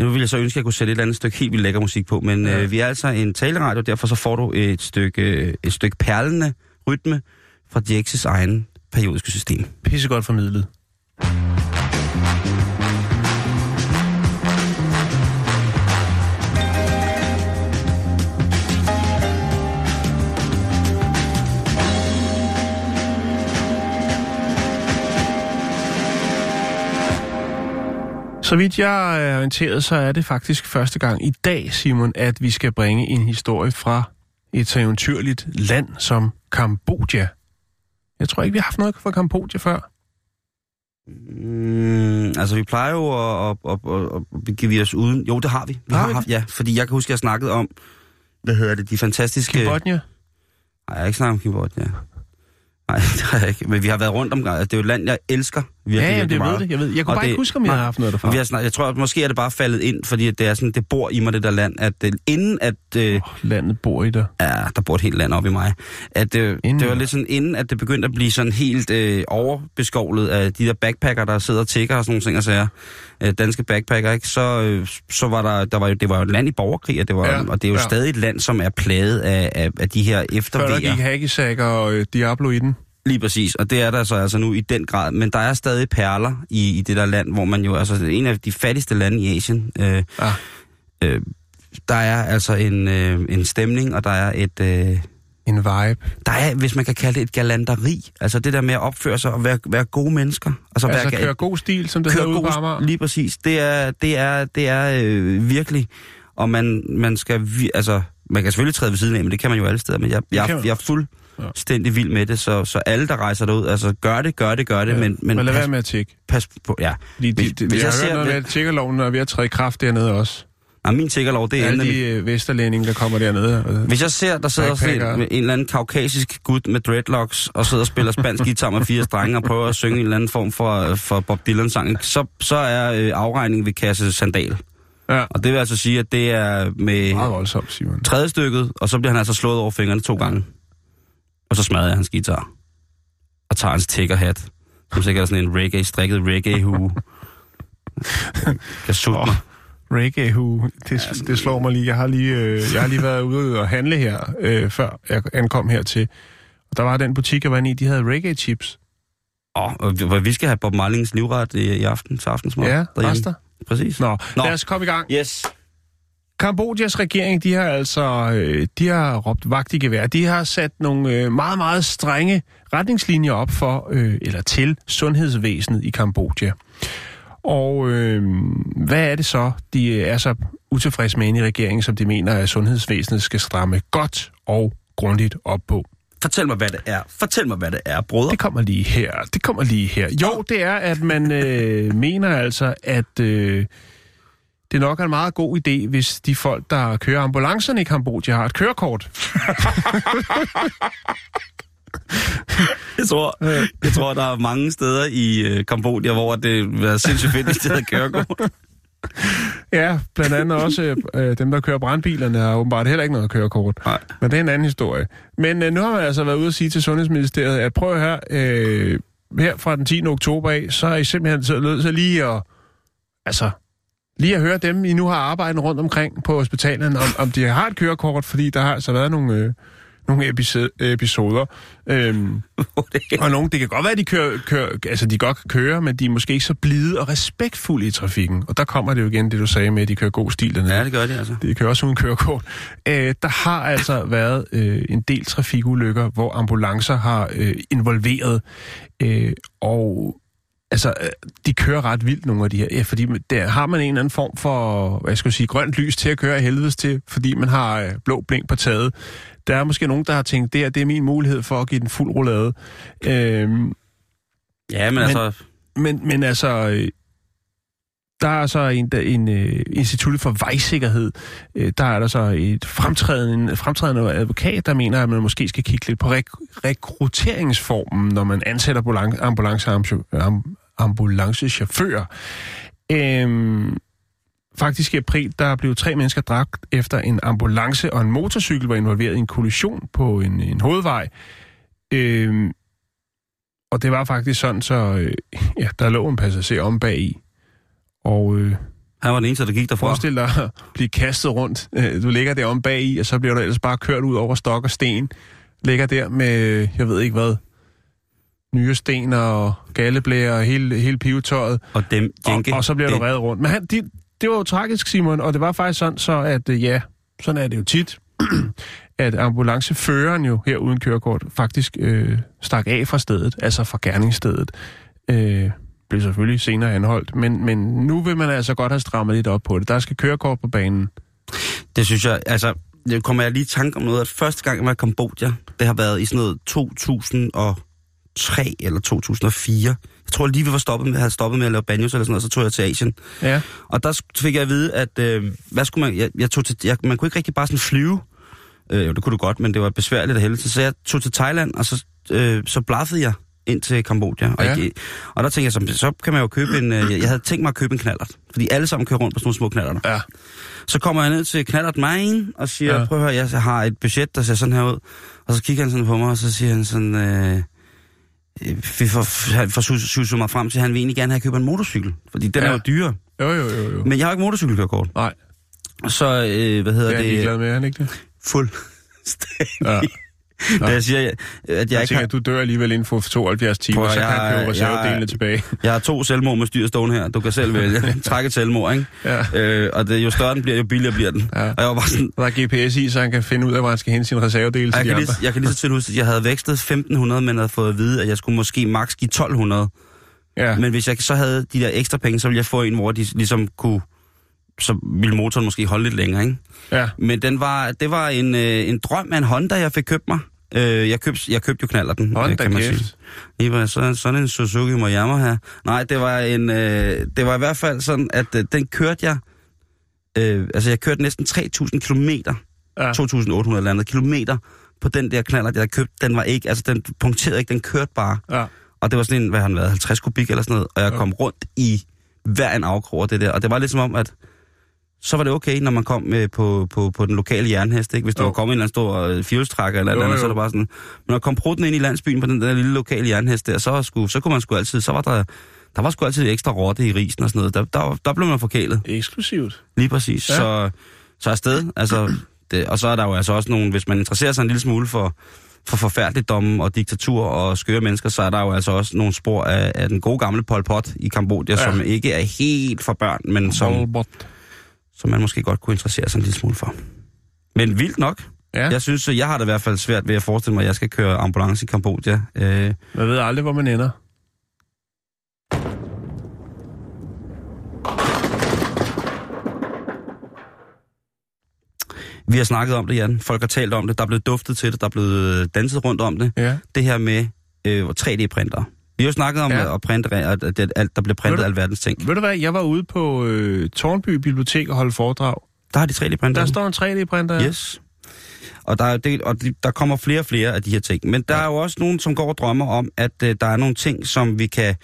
Nu vil jeg så ønske, at jeg kunne sætte et eller andet stykke helt vildt lækker musik på, men ja. øh, vi er altså en taleradio, derfor så får du et stykke, et stykke perlende rytme fra Dixes egen periodiske system. Pissegodt formidlet. Så vidt jeg er orienteret, så er det faktisk første gang i dag, Simon, at vi skal bringe en historie fra et så eventyrligt land som Kambodja. Jeg tror ikke, vi har haft noget fra Kambodja før. Mm, altså, vi plejer jo at, at, at, at, at begive os uden... Jo, det har vi. Vi Har har, vi haft, ja, fordi jeg kan huske, at jeg snakkede om, hvad hedder det, de fantastiske... Kambodja? Nej, jeg har ikke snakket om Kambodja. Nej, det har jeg ikke. Men vi har været rundt om... Altså, det er jo et land, jeg elsker virkelig, Ja, ja, virkelig det meget. ved det, jeg ved. Jeg kunne Og bare det- ikke huske, om jeg havde haft noget derfra. Vi har snak, jeg tror, at måske er det bare faldet ind, fordi det er sådan, det bor i mig, det der land, at øh, inden at... Øh, Oh, landet bor i dig. ja, der bor et helt land op i mig. At øh, Inden- det var lidt sådan, inden at det begyndte at blive sådan helt øh, overbeskovlet af de der backpacker, der sidder og tigger og sådan nogle ting og sager. Øh, danske backpacker, ikke? Så, øh, så var der, der var jo, det var jo et land i borgerkrig, og det, var, Ja, og det er jo ja. stadig et land, som er plaget af, af, af de her Før der eftervejer. gik hackisack og øh, Diablo i den. Lige præcis, og det er der så altså nu i den grad. Men der er stadig perler i, i det der land, hvor man jo, altså er en af de fattigste lande i Asien. Øh, Ah. øh, der er altså en, øh, en stemning, og der er et... Øh, En vibe. der er, hvis man kan kalde det et galanteri. Altså det der med at opføre sig og være, være gode mennesker. Altså, Altså være, køre god stil, som det hedder ude på Amager. Lige præcis. Det er, det er, det er øh, virkelig... Og man, man skal... Altså, man kan selvfølgelig træde ved siden af, men det kan man jo alle steder. Men jeg, jeg, kan jeg, man. jeg er fuldstændig vild med det, så, så alle, der rejser derud, altså gør det, gør det, gør det, Ja, men, men Men lad pas, være med at tjekke. pas på... Ja. Fordi de, Hvis- de, hvis jeg jeg har hørt noget med, at tiggerloven er ved at træde i kraft dernede også. Nej, min tiggerlov, det er Alle de øh, vesterlændinge, der kommer dernede. Hvis jeg ser, der sidder sådan en, en eller anden kaukasisk gut med dreadlocks, og sidder og spiller spansk guitar med fire strenge, og prøver at synge en eller anden form for, for Bob Dylan-sang, så, så er øh, afregningen ved kasse sandal. Ja, Og det vil altså sige, at det er med meget voldsomt, Simon. tredje stykket, og så bliver han altså slået over fingrene to gange. Og så smadrer jeg hans guitar. Og tager hans tiggerhat, som sikkert er sådan en reggae, strikket reggae-hue. kan sutte mig. Reggae Hu, det, det slår mig lige. Jeg har lige, øh, jeg har lige været ude og handle her, øh, før jeg ankom hertil. Og der var den butik, jeg var inde i, de havde reggae chips. Åh, og vi- vi skal have Bob Marlings livret i, i aften til aftensmad. Ja, derhjemme. rester. Præcis. Nå, Nå. lad os komme i gang. Yes. Kambodjas regering, de har altså øh, de har råbt vagt i gevær. De har sat nogle øh, meget, meget strenge retningslinjer op for, øh, eller til, sundhedsvæsenet i Kambodja. Og øh, hvad er det så, de er så utilfredse med inde i regeringen, som de mener, at sundhedsvæsenet skal stramme godt og grundigt op på? Fortæl mig, hvad det er. Fortæl mig, hvad det er, brødre. Det kommer lige her. Det kommer lige her. Jo, det er, at man øh, mener altså, at øh, det nok er en meget god idé, hvis de folk, der kører ambulancerne i Kambodja, har et kørekort. Jeg tror, jeg tror, der er mange steder i øh, Kambodja, hvor det være sindssygt fedt, hvis de havde kørekort. Ja, blandt andet også øh, dem, der kører brandbilerne, har åbenbart heller ikke noget kørekort. Nej. Men det er en anden historie. Men øh, nu har man altså været ude at sige til Sundhedsministeriet, at prøv her, øh, her fra den 10. oktober af, så er I simpelthen så nødt til lige at, altså, lige at høre dem, I nu har arbejdet rundt omkring på hospitalerne, om, om de har et kørekort, fordi der har altså været nogle, øh, nogle episode, episoder. Øhm, og nogle, det kan godt være, at de, kører, kører, altså, de godt kan køre, men de er måske ikke så blide og respektfulde i trafikken. Og der kommer det jo igen, det du sagde med, at de kører god stil dernede. ja, det gør de altså. Det kører også uden kørekort. Øh, der har altså været øh, en del trafikulykker, hvor ambulancer har øh, involveret, øh, og altså, øh, de kører ret vildt, nogle af de her. Ja, fordi der har man en eller anden form for, hvad skal jeg sige, grønt lys til at køre helvedes til, fordi man har øh, blå blink på taget. Der er måske nogen, der har tænkt, det her det er min mulighed for at give den fuld roulade. Øh, Ja, men, men altså, men, men altså, øh, der er så en, der, en øh, uh, institut for vejsikkerhed. Uh, der er der så et fremtrædende, en fremtrædende advokat, der mener, at man måske skal kigge lidt på rek- rekrutteringsformen, når man ansætter ambulan- ambulance, am, ambulancechauffører. Uh, faktisk i april, der blev tre mennesker dræbt efter en ambulance og en motorcykel var involveret i en kollision på en, en hovedvej. Uh, og det var faktisk sådan, så øh, ja, der lå en passager om bag i. Og øh, Han var den eneste, der gik derfra. forestil dig at blive kastet rundt. Øh, Du ligger der om bag i, og så bliver du ellers bare kørt ud over stok og sten. Ligger der med, jeg ved ikke hvad, nye sten og galleblære og hele, hele pivetøjet. Og dem, Jenke, Og, og så bliver det, du reddet rundt. Men han, de, det var jo tragisk, Simon, og det var faktisk sådan, så at øh, ja, sådan er det jo tit, at ambulanceføreren jo her uden kørekort faktisk øh, stak af fra stedet, altså fra gerningsstedet. Øh, blev selvfølgelig senere anholdt, men, men nu vil man altså godt have strammet lidt op på det. Der skal kørekort på banen. Det synes jeg, altså, det kommer jeg lige i tanke om noget, at første gang jeg var i Kambodja, det har været i sådan noget 2003 eller 2004. Jeg tror lige, vi var stoppet med, havde stoppet med at lave banjos eller sådan noget, så tog jeg til Asien. Ja. Og der fik jeg at vide, at øh, hvad skulle man, jeg, jeg tog til, jeg, man kunne ikke rigtig bare sådan flyve. Øh, jo, det kunne du godt, men det var besværligt af helvede. Så jeg tog til Thailand, og så, øh, så blaffede jeg ind til Kambodja. Og, Ja. ikke, og der tænkte jeg, så, så kan man jo købe en... Øh, jeg havde tænkt mig at købe en knallert. Fordi alle sammen kører rundt på sådan nogle små knallerter. Ja. Så kommer jeg ned til knallert Main og siger, Ja. prøv at høre, jeg har et budget, der ser sådan her ud. Og så kigger han sådan på mig, og så siger han sådan... Øh, øh, vi får, får sus- suset mig frem til, at han vil egentlig gerne have købt en motorcykel. Fordi den Ja. er jo dyrere. Jo, jo, jo, jo. Men jeg har ikke motorcykelkørekort. Nej, Så, øh, hvad hedder det er det? glad med, er han ikke det? Fuldstændig. Ja. Da jeg siger, at jeg, Jeg ikke tænker, har, du dør alligevel inden for 72 timer, Prøv, så kan jeg- købe reservedelene jeg- tilbage. jeg har to selvmord med styr stående her. Du kan selv vælge. Træk et selvmord, ikke? Ja. Øh, og det, jo større den bliver, jo billigere bliver den. Ja. Og jeg var bare sådan, Der er GPS i, så han kan finde ud af, hvor han skal hente sin reservedele til jeg de kan, andre. lige, jeg kan lige så til huske, at jeg havde vekslet 1500, men havde fået at vide, at jeg skulle måske maks give 1200. Ja. Men hvis jeg så havde de der ekstra penge, så ville jeg få en, hvor de ligesom kunne... Så ville motoren måske holde lidt længere, ikke? ja. Men den var, det var en, øh, en drøm af en Honda, jeg fik købt mig. Øh, jeg, købte, jeg købte jo knaller den, Hold da kan man kæft. sige. Det var sådan, sådan en Suzuki Moyama her. Nej, det var en, øh, det var i hvert fald sådan, at øh, den kørte jeg, øh, altså jeg kørte næsten 3.000 kilometer, Ja. 2.800 eller andet kilometer på den der knaller, jeg havde købt. Den var ikke, altså den punkterede ikke, den kørte bare. ja. Og det var sådan en, hvad har den været, 50 kubik eller sådan noget, og jeg Ja. kom rundt i hver en afkrog af det der. Og det var lidt som om, at så var det okay, når man kom med på, på, på den lokale jernhest, ikke? Hvis der Jo. var kommet en eller anden stor øh, fjolstrækker eller Jo, andet, jo. så er det bare sådan... Men at komme prutten ind i landsbyen på den der lille lokale jernhest der, så, sgu, så kunne man sgu altid... Så var der, der var sgu altid ekstra rotte i risen og sådan noget. Der, der, der blev man forkælet, Eksklusivt. lige præcis. Ja. Så, så afsted, altså... Det, og så er der jo altså også nogle... Hvis man interesserer sig en lille smule for, for forfærdeligdom og diktatur og skøre mennesker, så er der jo altså også nogle spor af, af den gode gamle Pol Pot i Kambodja, Ja. som ikke er helt for børn, men som, Volbot. Som man måske godt kunne interessere sig en lille smule for. Men vildt nok. Ja, Jeg synes, jeg har det i hvert fald svært ved at forestille mig, at jeg skal køre ambulance i Kambodja. Øh, man ved aldrig, hvor man ender. vi har snakket om det, Jan. Folk har talt om det. Der er blevet duftet til det. Der er blevet danset rundt om det. Ja. Det her med øh, 3D-printer. Vi har jo snakket om Ja. at printe, at, at, at der bliver printet du- alverdens ting. Ved du hvad, jeg var ude på øh, Tornby Bibliotek og holde foredrag. Der har de 3D-printer. Der står en 3D-printer. ja. Yes. Og der, er det, og de, der kommer flere og flere af de her ting. Men der Ja. er jo også nogen, som går og drømmer om, at øh, der er nogle ting, som vi kan...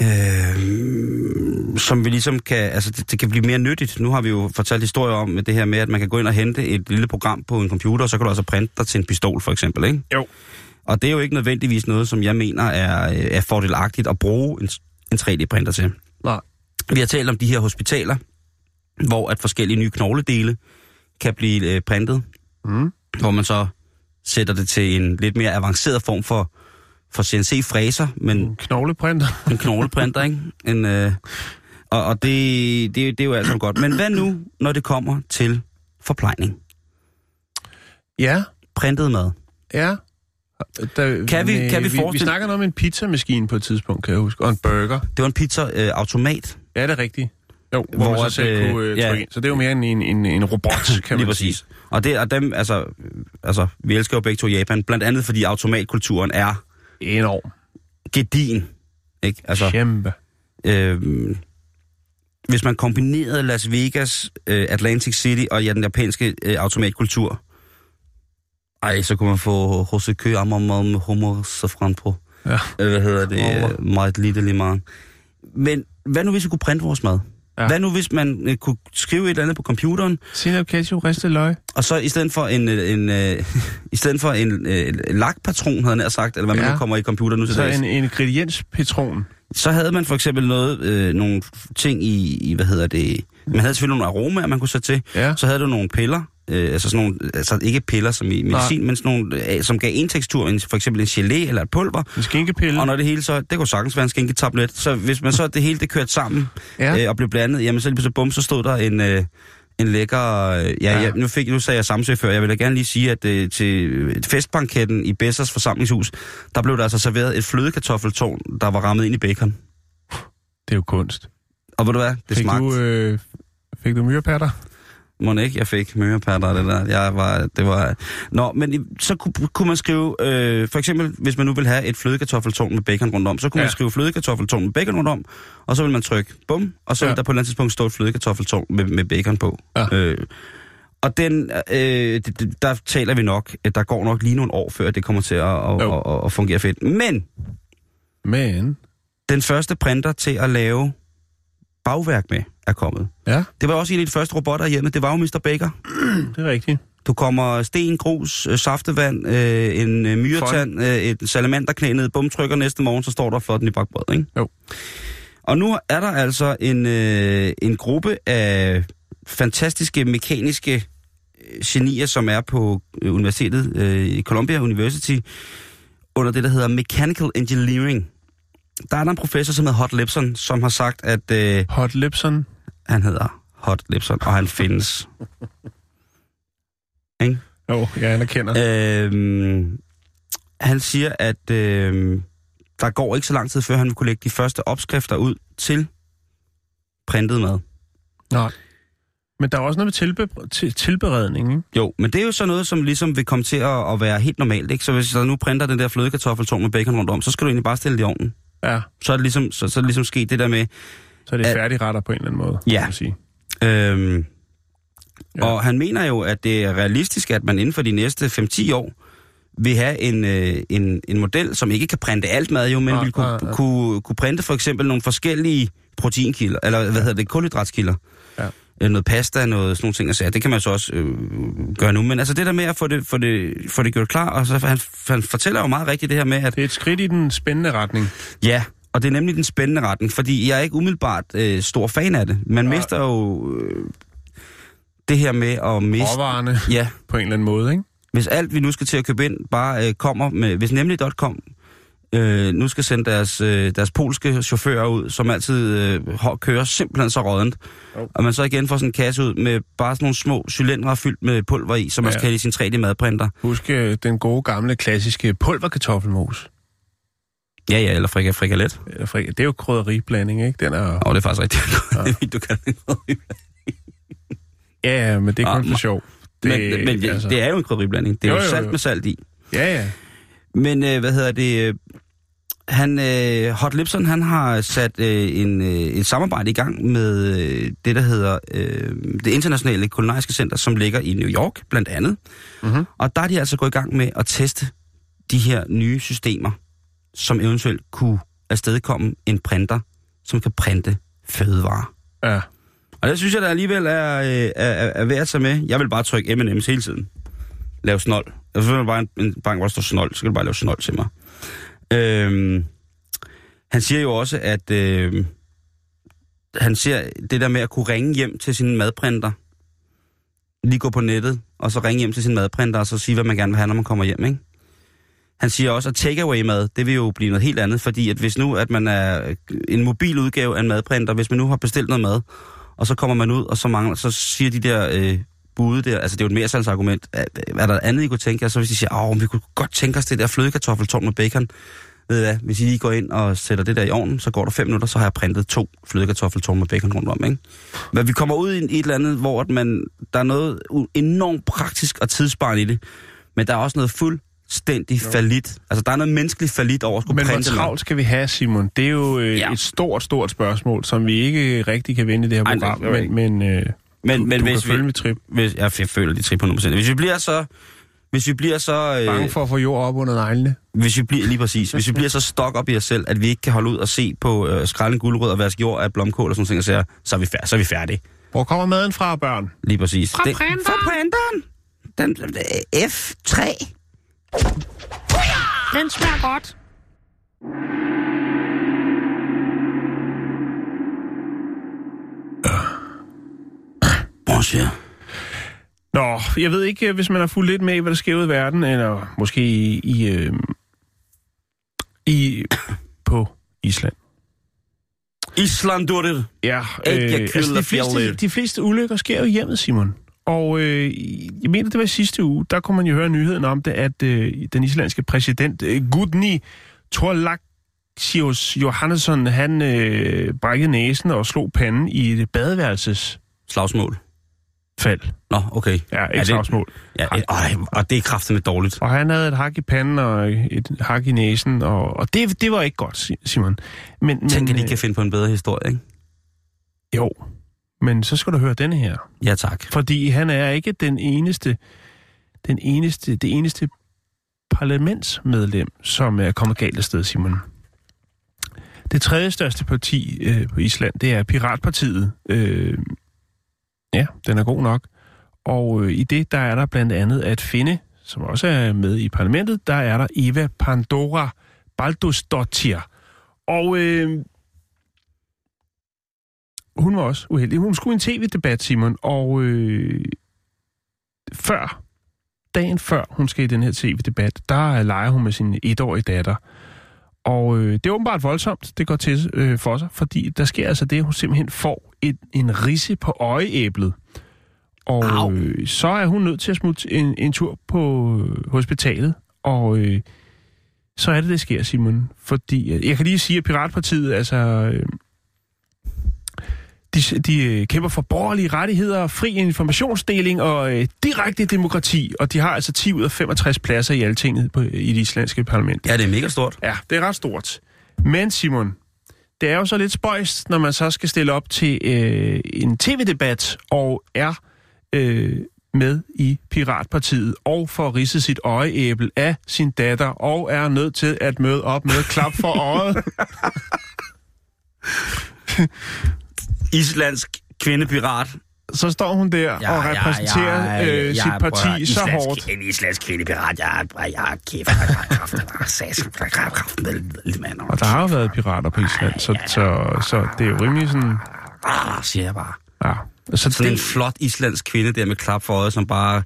Øh, som vi ligesom kan... Altså, det, det kan blive mere nyttigt. Nu har vi jo fortalt historier om det her med, at man kan gå ind og hente et lille program på en computer, og så kan du altså printe dig til en pistol, for eksempel, ikke? Jo. Og det er jo ikke nødvendigvis noget, som jeg mener er, øh, er fordelagtigt at bruge en, en 3D-printer til. Nej. Vi har talt om de her hospitaler, hvor at forskellige nye knogledele kan blive øh, printet, Mm. hvor man så sætter det til en lidt mere avanceret form for, for CNC-fræser, men En knogleprinter. en knogleprinter, ikke? En, øh, og og det, det, det er jo alt sammen godt. Men hvad nu, når det kommer til forplejning? Ja, Printet mad. ja. Der, Kan vi- kan vi vi, vi forestille- snakker noget om en pizzamaskine på et tidspunkt, kan jeg huske, og en burger. Det var en pizza-automat. Ja, det er rigtigt. Jo, hvor, Hvor man så selv øh, kunne øh, ja. trykke ind. Så det er jo mere en, en, en, en robot, kan Lige man præcis. sige. Og, det, og dem, altså, øh, altså, vi elsker jo begge to Japan, blandt andet fordi automatkulturen er Enorm. gedin Ikke? Altså, Kæmpe. øh, hvis man kombinerede Las Vegas, øh, Atlantic City og ja, den japanske øh, automatkultur, ej, så kunne man få Jose Kø Ammermad med hummer safran på. Ja. Øh, Hvad hedder det? Hummer. Meget lille limang. Men hvad nu, hvis vi kunne printe vores mad? Ja. Hvad nu, hvis man øh, kunne skrive et eller andet på computeren, Sinap ketchup, ristet løg. og så i stedet for en, øh, en, øh, i stedet for en øh, lakpatron, havde nær sagt, eller hvad man Ja. nu kommer i computer nu til Så dags, en ingredienspatron. så havde man for eksempel noget, øh, nogle ting i, i, hvad hedder det, man havde selvfølgelig nogle aromaer, man kunne sætte til, Ja. så havde du nogle piller, øh, altså sådan nogle, altså ikke piller som i medicin, Nej. men sådan nogle, øh, som gav en tekstur, en, for eksempel en gelé eller et pulver, En skinkepille. og når det hele så, det kunne sagtens være en skænketablet, så hvis man så det hele det kørte sammen Ja. øh, og blev blandet, jamen så lige pludselig bum, så stod der en, øh, en lækker, øh, ja, Ja. ja. nu, fik, nu sagde jeg Samsø før, jeg vil da gerne lige sige, at øh, til festbanketten i Bessers forsamlingshus, der blev der altså serveret et flødekartoffeltårn, der var rammet ind i bacon. Det er jo kunst. Og ved du hvad, det Fik smagte, du, øh, fik du myrepatter? Må ikke, jeg fik mørepatter og det der. Jeg var, det var... Nå, men så kunne, kunne man skrive, øh, for eksempel, hvis man nu vil have et flødekartoffeltårn med bacon rundt om, så kunne ja. Man skrive flødekartoffeltårn med bacon rundt om, og så vil man trykke bum, og så ja. Vil der på et eller andet tidspunkt stå et flødekartoffeltårn med, med bacon på. Ja. Øh, og den, øh, der taler vi nok, at der går nok lige nogle år, før det kommer til at, at, at, at, at fungere fedt. Men Men, den første printer til at lave bagværk med er kommet. ja, Det var også en af de første robotter hjemme, det var jo Mr. Baker. det er rigtigt. Du kommer sten, grus, øh, saftevand, øh, en øh, myretand, øh, et salamanderknæ ned, bumtrykker næste morgen, så står der flot i bakbrød, ikke? Jo. Og nu er der altså en, øh, en gruppe af fantastiske mekaniske øh, genier, som er på universitetet øh, i Columbia University, under det, der hedder Mechanical Engineering. Der er der en professor, som hedder Hot Lipson, som har sagt, at øh, Hot Lipson. han hedder Hot Lipson, og han findes. Ikke? Jo, jeg anerkender. Øhm, han siger, at øhm, der går ikke så lang tid, før han vil kunne lægge de første opskrifter ud til printet mad. Nej. Men der er også noget med tilbe- til, tilberedning, ikke? Jo, men det er jo så noget, som ligesom vil komme til at, at være helt normalt, ikke? Så hvis der nu printer den der flødekartoffeltårn med bacon rundt om, så skal du egentlig bare stille det i ovnen. Ja, Så er det ligesom, så, så er det ligesom sket det der med, så er det færdigretter på en eller anden måde, Ja. kan man sige. øhm, Ja. ja. og han mener jo, at det er realistisk, at man inden for de næste 5-10 år vil have en, øh, en, en model, som ikke kan printe alt mad jo, men Nej, vil kunne, nej, nej. kunne, kunne printe for eksempel nogle forskellige proteinkilder, eller hvad hedder det, kulhydratskilder. Ja. Øh, Noget pasta, noget sådan nogle ting, altså, det kan man så også øh, gøre nu. Men altså det der med at få det, få det, få det gjort klar, og så han, han fortæller jo meget rigtigt det her med, at Det er et skridt i den spændende retning. ja, og det er nemlig den spændende retning, fordi jeg er ikke umiddelbart øh, stor fan af det. Man Nej. mister jo øh, det her med at miste... Råvarerne Ja, på en eller anden måde, ikke? hvis alt vi nu skal til at købe ind bare øh, kommer med... Hvis nemlig.com øh, nu skal sende deres, øh, deres polske chauffører ud, som altid øh, kører simpelthen så rådent, Jo. og man så igen får sådan en kasse ud med bare sådan nogle små cylindre fyldt med pulver i, som man Ja. skal have i sin 3D-madprinter. Husk øh, den gode gamle klassiske pulverkartoffelmos. Ja, ja, eller frika frikalet. Eller fri- Det er jo krydderiblanding, ikke? Den er... Åh, det er faktisk rigtigt. Ja. du kan Ja, ja, men det er kun Ah, for sjov. Det, men, men altså... det er jo en krydderiblanding. Det er jo, Jo, jo, jo, salt med salt i. Ja, ja. Men øh, hvad hedder det? Han, øh, Hot Lipson, han har sat øh, en, øh, et samarbejde i gang med øh, det, der hedder øh, det internationale kulinariske center, som ligger i New York, blandt andet. Mhm. Og der er de altså gået i gang med at teste de her nye systemer, som eventuelt kunne afstedkomme en printer, som kan printe fødevarer. Ja. Og det synes jeg da alligevel er, øh, er, er, er værd at tage med. Jeg vil bare trykke M&M's hele tiden. Lav snold. Jeg vil bare en, en bank, hvor der står snold. Så skal du bare lave snold til mig. Øhm, han siger jo også, at øh, han ser det der med at kunne ringe hjem til sin madprinter. Lige gå på nettet, og så ringe hjem til sin madprinter, og så sige, hvad man gerne vil have, når man kommer hjem, ikke? Han siger også, at takeaway-mad, det vil jo blive noget helt andet, fordi at hvis nu, at man er en mobil udgave af en madprinter, hvis man nu har bestilt noget mad, og så kommer man ud, og så, mangler, så siger de der øh, bude der, altså det er jo et mersalgsargument, er, er der andet, I kunne tænke jer, så hvis de siger, åh, vi kunne godt tænke os det der flødekartoffeltårn med bacon, ved I hvad, hvis I lige går ind og sætter det der i ovnen, så går der fem minutter, så har jeg printet to flødekartoffeltårn med bacon rundt om, ikke? Men vi kommer ud i, i et eller andet, hvor at man, der er noget enormt praktisk og tidsbarende i det, men der er også noget fuldstændig falit. Altså, der er noget menneskeligt falit over at skulle Men hvor printe noget. travlt skal vi have, Simon? Det er jo øh, Ja. et stort, stort spørgsmål, som vi ikke rigtig kan vinde i det her Ej, program. det er jo men men, øh, Men, du, men du hvis kan følge vi, mit trip. hvis, jeg føler de trip på 100%. Hvis vi bliver så... Hvis vi bliver så... Bange Øh, for at få jord op under neglene. hvis vi bliver, lige præcis. Hvis vi bliver så stok op i os selv, at vi ikke kan holde ud og se på øh, skralde en guldrød og vaske jord af blomkål og sådan noget, så, så, er vi færdige, så er vi færdige. Hvor kommer maden fra, børn? Lige præcis. Fra Den- printeren. Fra printeren. Den, den, øh, F3. Den smager godt. Bonjour. Nå, jeg ved ikke, øh, hvis man har fulgt lidt med i, hvad der sker ud i verden, eller måske i, i, øh, i på Island. Island, du det. Ja, øh, altså de, fleste, de fleste ulykker sker jo i hjemmet, Simon. Og øh, jeg mener, det var sidste uge, der kunne man jo høre nyheden om det, at øh, den islandske præsident øh, Gudni Torlaxios Johannesson, han øh, brækkede næsen og slog panden i et badeværelsesfald. Slagsmål. Nå, okay. Ja, ikke slagsmål. Ja, øh, og det er kraftigt dårligt. Og han havde et hak i panden og et hak i næsen, og, og det, det var ikke godt, Si- Simon. Men, men, Tænk, at de øh, kan finde på en bedre historie, ikke? Jo, men så skal du høre denne her. Ja, tak. Fordi han er ikke den eneste, den eneste, det eneste parlamentsmedlem, som er kommet galt af sted, Simon. Det tredje største parti øh, på Island, det er Piratpartiet. Øh, ja, den er god nok. Og øh, i det, der er der blandt andet at finde, som også er med i parlamentet, der er der Eva Pandora Baldusdottir. Og øh, hun var også uheldig. Hun skulle i en tv-debat, Simon, og øh, før, dagen før hun skal i den her tv-debat, der leger hun med sin etårige datter. Og øh, det er åbenbart voldsomt, det går til øh, for sig, fordi der sker altså det, at hun simpelthen får et, en risse på øjeæblet. Au. Og øh, så er hun nødt til at smutte en, en tur på øh, hospitalet, og øh, så er det, det sker, Simon. Fordi, øh, jeg kan lige sige, at Piratpartiet, altså... Øh, de, de øh, kæmper for borgerlige rettigheder, fri informationsdeling og øh, direkte demokrati, og de har altså 10 ud af 65 pladser i altinget på, i det islandske parlament. Ja, det er mega stort. Ja, det er ret stort. Men Simon, det er jo så lidt spøjst, når man så skal stille op til øh, en tv-debat og er øh, med i Piratpartiet og får ridset sit øjeæbel af sin datter og er nødt til at møde op med klap for øjet. Islandsk kvindepirat. så står hun der ja, og repræsenterer ja, ja, øh, sit parti så hårdt. En islandsk kvindepirat. Jeg er, jeg er kæft. Og der har jo været pirater på Island, så, så, så det er jo rimelig sådan... Ah, siger jeg bare. Ja. Så Sådan en det, flot islandsk kvinde der med klap for øjet, som bare...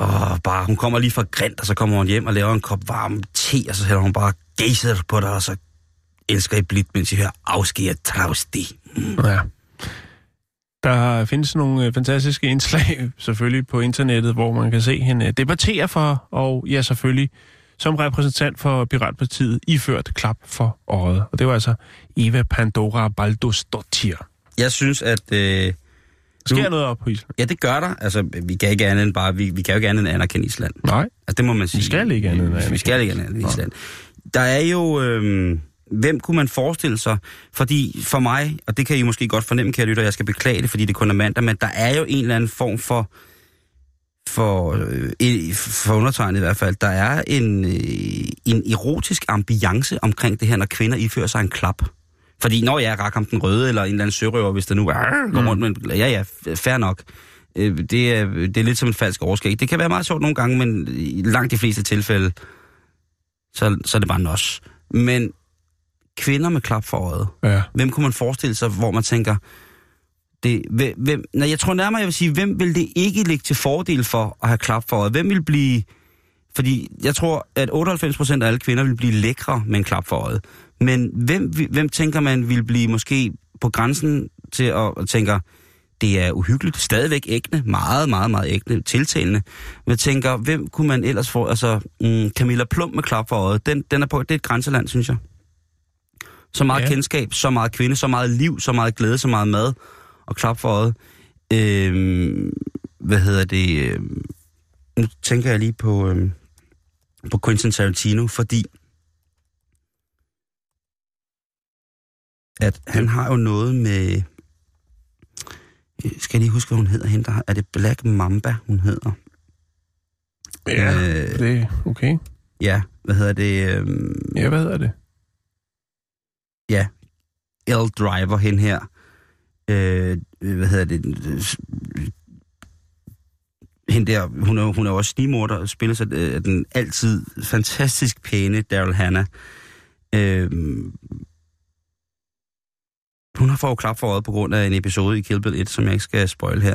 Åh, bare, hun kommer lige fra Grint, og så kommer hun hjem og laver en kop varm te, og så hælder hun bare geyser på dig, og så elsker I blidt, mens I hører afskære trausti. Ja. Der findes nogle øh, fantastiske indslag, selvfølgelig på internettet, hvor man kan se hende debattere for, og ja, selvfølgelig som repræsentant for Piratpartiet, iført klap for øjet. Og det var altså Eva Pandora Baldosdottir. Jeg synes, at... Øh, Sker Nu- noget op på Island? ja, det gør der. Altså, vi kan ikke andet end bare... Vi, vi kan jo ikke andet end anerkende Island. Nej. Altså, det må man sige. skal ikke andet end anerkende. Vi skal ikke andet end Island. Der er jo... Øh, hvem kunne man forestille sig? Fordi for mig, og det kan I måske godt fornemme, kære lytter, jeg skal beklage det, fordi det kun er mandag, men der er jo en eller anden form for for, øh, for undertegnet i hvert fald, der er en, øh, en erotisk ambiance omkring det her, når kvinder ifører sig en klap. Fordi når jeg er Rakam den Røde, eller en eller anden sørøver, hvis der nu er, går rundt med en, ja ja, fair nok. Øh, Det er, det er lidt som en falsk overskæg. Det kan være meget sjovt nogle gange, men i langt de fleste tilfælde, så, så er det bare nos. Men kvinder med klap for øjet, Ja. hvem kunne man forestille sig, hvor man tænker, det, hvem, nej, jeg tror nærmere, jeg vil sige, hvem vil det ikke ligge til fordel for at have klap for øjet? Hvem vil blive... Fordi jeg tror, at 98% af alle kvinder vil blive lækre med en klap for øjet. Men hvem, hvem tænker man vil blive måske på grænsen til at, at tænke, det er uhyggeligt, stadigvæk ægne, meget, meget, meget ægne, tiltalende. Men jeg tænker, hvem kunne man ellers få, altså mm, Camilla Plum med klap for øjet, den, den er på, det er et grænseland, synes jeg. Så meget Ja. kendskab, så meget kvinde, så meget liv, så meget glæde, så meget mad og klap for øjet. Øhm, hvad hedder det? øhm, nu tænker jeg lige på... Øhm, på Quentin Tarantino, fordi at han har jo noget med... Skal jeg lige huske, hvad hun hedder? Hende, der er det Black Mamba, hun hedder? Ja, Øh. det er okay. Ja, hvad hedder det? Øhm, Ja, hvad hedder det? Ja, L. Driver, hen her. Øh, øh, hvad hedder det? Hende der, hun er, hun er også snimorder, og spiller sig øh, den altid fantastisk pæne Daryl Hannah. Øh, hun har fået klap for øjet på grund af en episode i Kill Bill 1, som jeg ikke skal spoil her.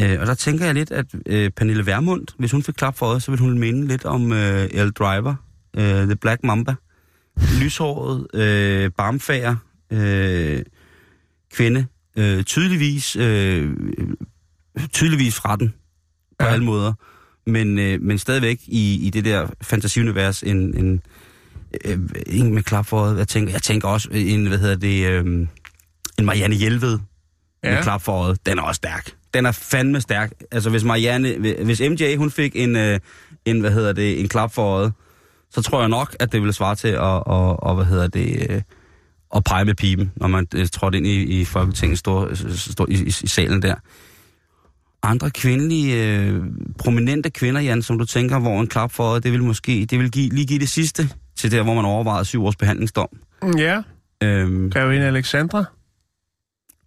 Øh, og der tænker jeg lidt, at øh, Pernille Vermund, hvis hun fik klap for øjet, så ville hun minde lidt om øh, L. Driver, øh, The Black Mamba. Lyshåret, øh, barmfager, øh, kvinde, øh, tydeligvis, øh, tydeligvis fra den på Ja. alle måder, men, øh, men stadigvæk i, i det der fantasiunivers en, en, øh, en med klap for. Jeg tænker, jeg tænker også en, hvad hedder det, øh, en Marianne Hjelved ja. med klap for. Den er også stærk. Den er fandme stærk. Altså hvis Marianne, hvis MJ hun fik en, øh, en hvad hedder det, en klap for øjet, så tror jeg nok, at det ville svare til at, og, og, hvad hedder det, øh, at pege med pipen, når man øh, trådte ind i, i Folketinget store, store, i, i, i salen der. Andre kvindelige, øh, prominente kvinder, Jan, som du tænker, hvor en klap for det vil måske, det vil give, lige give det sidste til der, hvor man overvejede syv års behandlingsdom. Ja, Øhm, Grevinde Alexandra.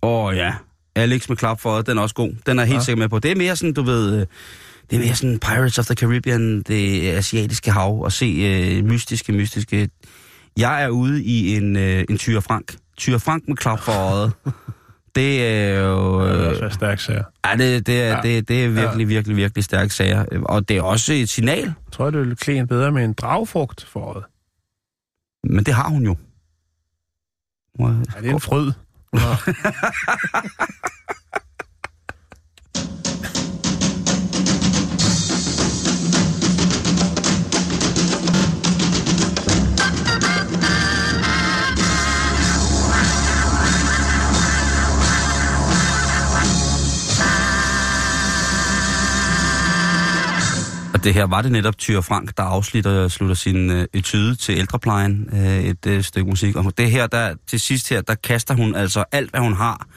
Åh ja, Alex med klap for den er også god. Den er helt Ja. sikker med på. Det er mere sådan, du ved, det er mere sådan Pirates of the Caribbean, det asiatiske hav, og se øh, mystiske, mystiske... Jeg er ude i en, øh, en Tyre Frank. Tyre Frank med klap for øjet. Det er jo... Det er Øh, også stærk sager. ja, det, det, er, Ja. det, det er virkelig, virkelig, virkelig stærke sager. Og det er også et signal, Jeg tror, det ville klæde bedre med en dragfrugt for øjet. men det har hun jo. Må jeg- Ja, det er en frød. det her var det netop Tyre Frank, der afslutter slutter sin øh, etude til ældreplejen, øh, et øh, stykke musik. Og det her, der til sidst her, der kaster hun altså alt, hvad hun har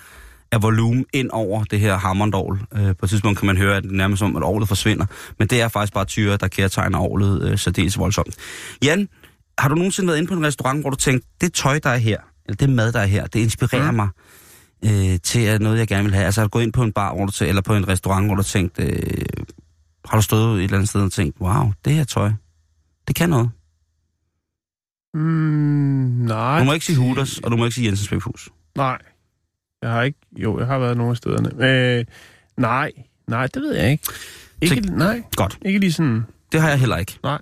af volumen ind over det her hammondorgel. Øh, på et tidspunkt kan man høre, at det er nærmest som, at orlet forsvinder. Men det er faktisk bare Tyre, der kærtegner orlet øh, særdeles voldsomt. Jan, har du nogensinde været inde på en restaurant, hvor du tænkte, det tøj, der er her, eller det mad, der er her, det inspirerer Mm. mig øh, til at noget, jeg gerne vil have? Altså at gå ind på en bar, hvor du tæ- eller på en restaurant, hvor du tænkte, øh, har du stået et eller andet sted og tænkt, wow, det her tøj, det kan noget. Mm, nej. Du må ikke sige Hooters, og du må ikke sige Jensens Bækhus. Nej. Jeg har ikke... Jo, jeg har været nogle af stederne. Øh, nej. Nej, det ved jeg ikke. Ikke, Til- nej, Godt, ikke lige sådan... det har jeg heller ikke. Nej.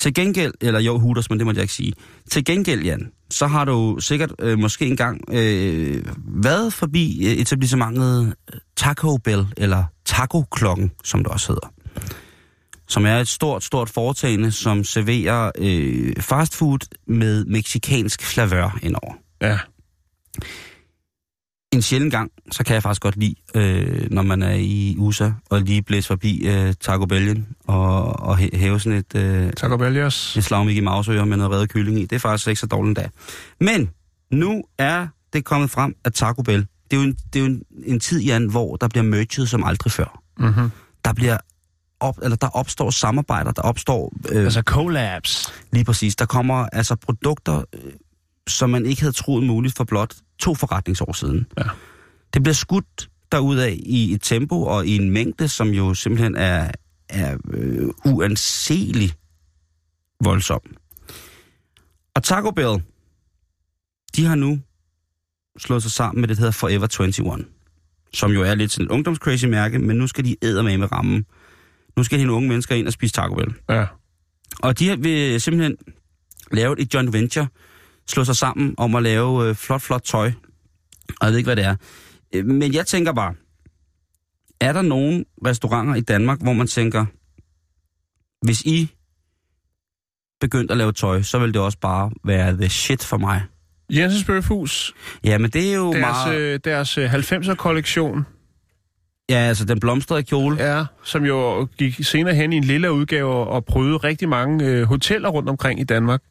Til gengæld, eller jo, Hooters, men det må jeg ikke sige. Til gengæld, Jan, så har du sikkert øh, måske engang øh, været forbi øh, etablissementet øh, Taco Bell, eller Taco Klokken, som det også hedder. Som er et stort, stort foretagende, som serverer øh, fast food med meksikansk flavør indover. Ja. En sjælden gang, så kan jeg faktisk godt lide, øh, når man er i USA, og lige blæse forbi øh, Taco Bell'en, og, og hæ- hæve sådan et... Øh, Taco Bellios. et slag Mickey Mouse med noget reddet kylling i. Det er faktisk ikke så dårligt endda. Men nu er det kommet frem, at Taco Bell, det er jo en, det er jo en, en tid, Jan, hvor der bliver merchet som aldrig før. Mm-hmm. Der bliver op, eller der opstår samarbejder, der opstår øh, Altså collabs. lige præcis. Der kommer altså produkter, øh, som man ikke havde troet muligt for blot to forretningsår siden. Ja. Det bliver skudt derudad i et tempo og i en mængde, som jo simpelthen er, er øh, uanselig voldsom. Og Taco Bell, de har nu slået sig sammen med det, der hedder Forever 21, som jo er lidt sådan et ungdomscrazy mærke, men nu skal de æde med med rammen. Nu skal de unge mennesker ind og spise Taco Bell. Ja. Og de vil simpelthen lave et joint venture, slå sig sammen om at lave øh, flot, flot tøj. Og jeg ved ikke, hvad det er. Øh, Men jeg tænker bare, er der nogle restauranter i Danmark, hvor man tænker, hvis I begyndte at lave tøj, så vil det også bare være the shit for mig. Jensens Bøfhus, Ja, men det er jo deres, meget... øh, deres øh, 90'er-kollektion, Ja, altså den blomstrede kjole. Ja, som jo gik senere hen i en lille udgave og prøvede rigtig mange øh, hoteller rundt omkring i Danmark.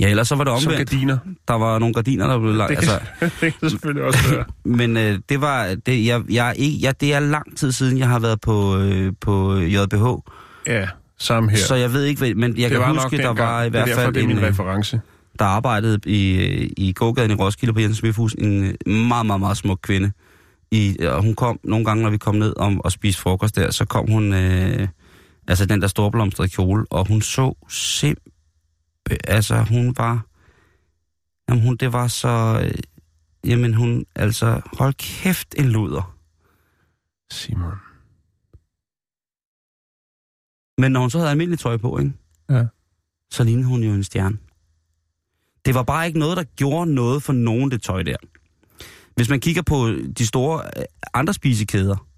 Ja, ellers så var det Som omvendt. gardiner. Der var nogle gardiner, der blev lagt. Det Altså, det kan selvfølgelig også være. men øh, det var, det, jeg, jeg, jeg, det er lang tid siden, jeg har været på, øh, på JBH. Ja, samme her. Så jeg ved ikke, men jeg det kan huske, der dengang. var i hvert det er derfor, fald det er min en, øh, reference. der arbejdede i, øh, i gågaden i Roskilde på Jens Smithhus, en øh, meget, meget, meget smuk kvinde. I, og hun kom nogle gange, når vi kom ned om at spise frokost der, så kom hun, øh, altså den der storblomstrede kjole, og hun så simpelthen, altså hun var, jamen hun, det var så, øh, jamen hun, altså hold kæft en luder. Simon. Men når hun så havde almindeligt tøj på, ikke? Ja. så lignede hun jo en stjerne. Det var bare ikke noget, der gjorde noget for nogen, det tøj der. Hvis man kigger på de store øh, andre spisekæder,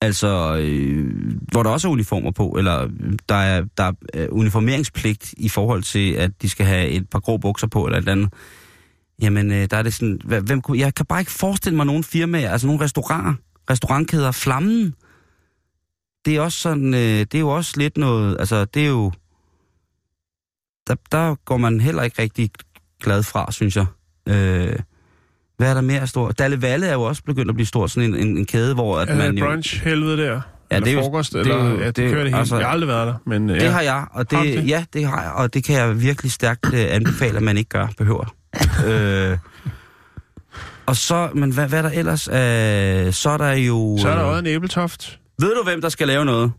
altså øh, hvor der også er uniformer på, eller der er, der er øh, uniformeringspligt i forhold til, at de skal have et par grå bukser på, eller et eller andet, jamen øh, der er det sådan, hvem, kunne- jeg kan bare ikke forestille mig nogen firmaer, altså nogle restauranter, restaurantkæder, Flammen, det er også sådan, øh, det er jo også lidt noget, altså det er jo, der, der går man heller ikke rigtig glad fra, synes jeg. Øh, hvad er der mere stort? Dalle Valle er jo også begyndt at blive stor, sådan en, en, en kæde, hvor at Er man det jo... brunch helvede der? Ja, eller det er jo- frokost, det er eller jo- ja, det, det er kører det hele. altså- jeg har aldrig været der, men øh, Det ja. har jeg, og det, det? ja, det har jeg, og det kan jeg virkelig stærkt øh, anbefale, at man ikke gør, behøver. øh, og så, men hvad, hvad er der ellers? Øh, så er der jo... Så er der øh, også en æbletoft. Ved du, hvem der skal lave noget?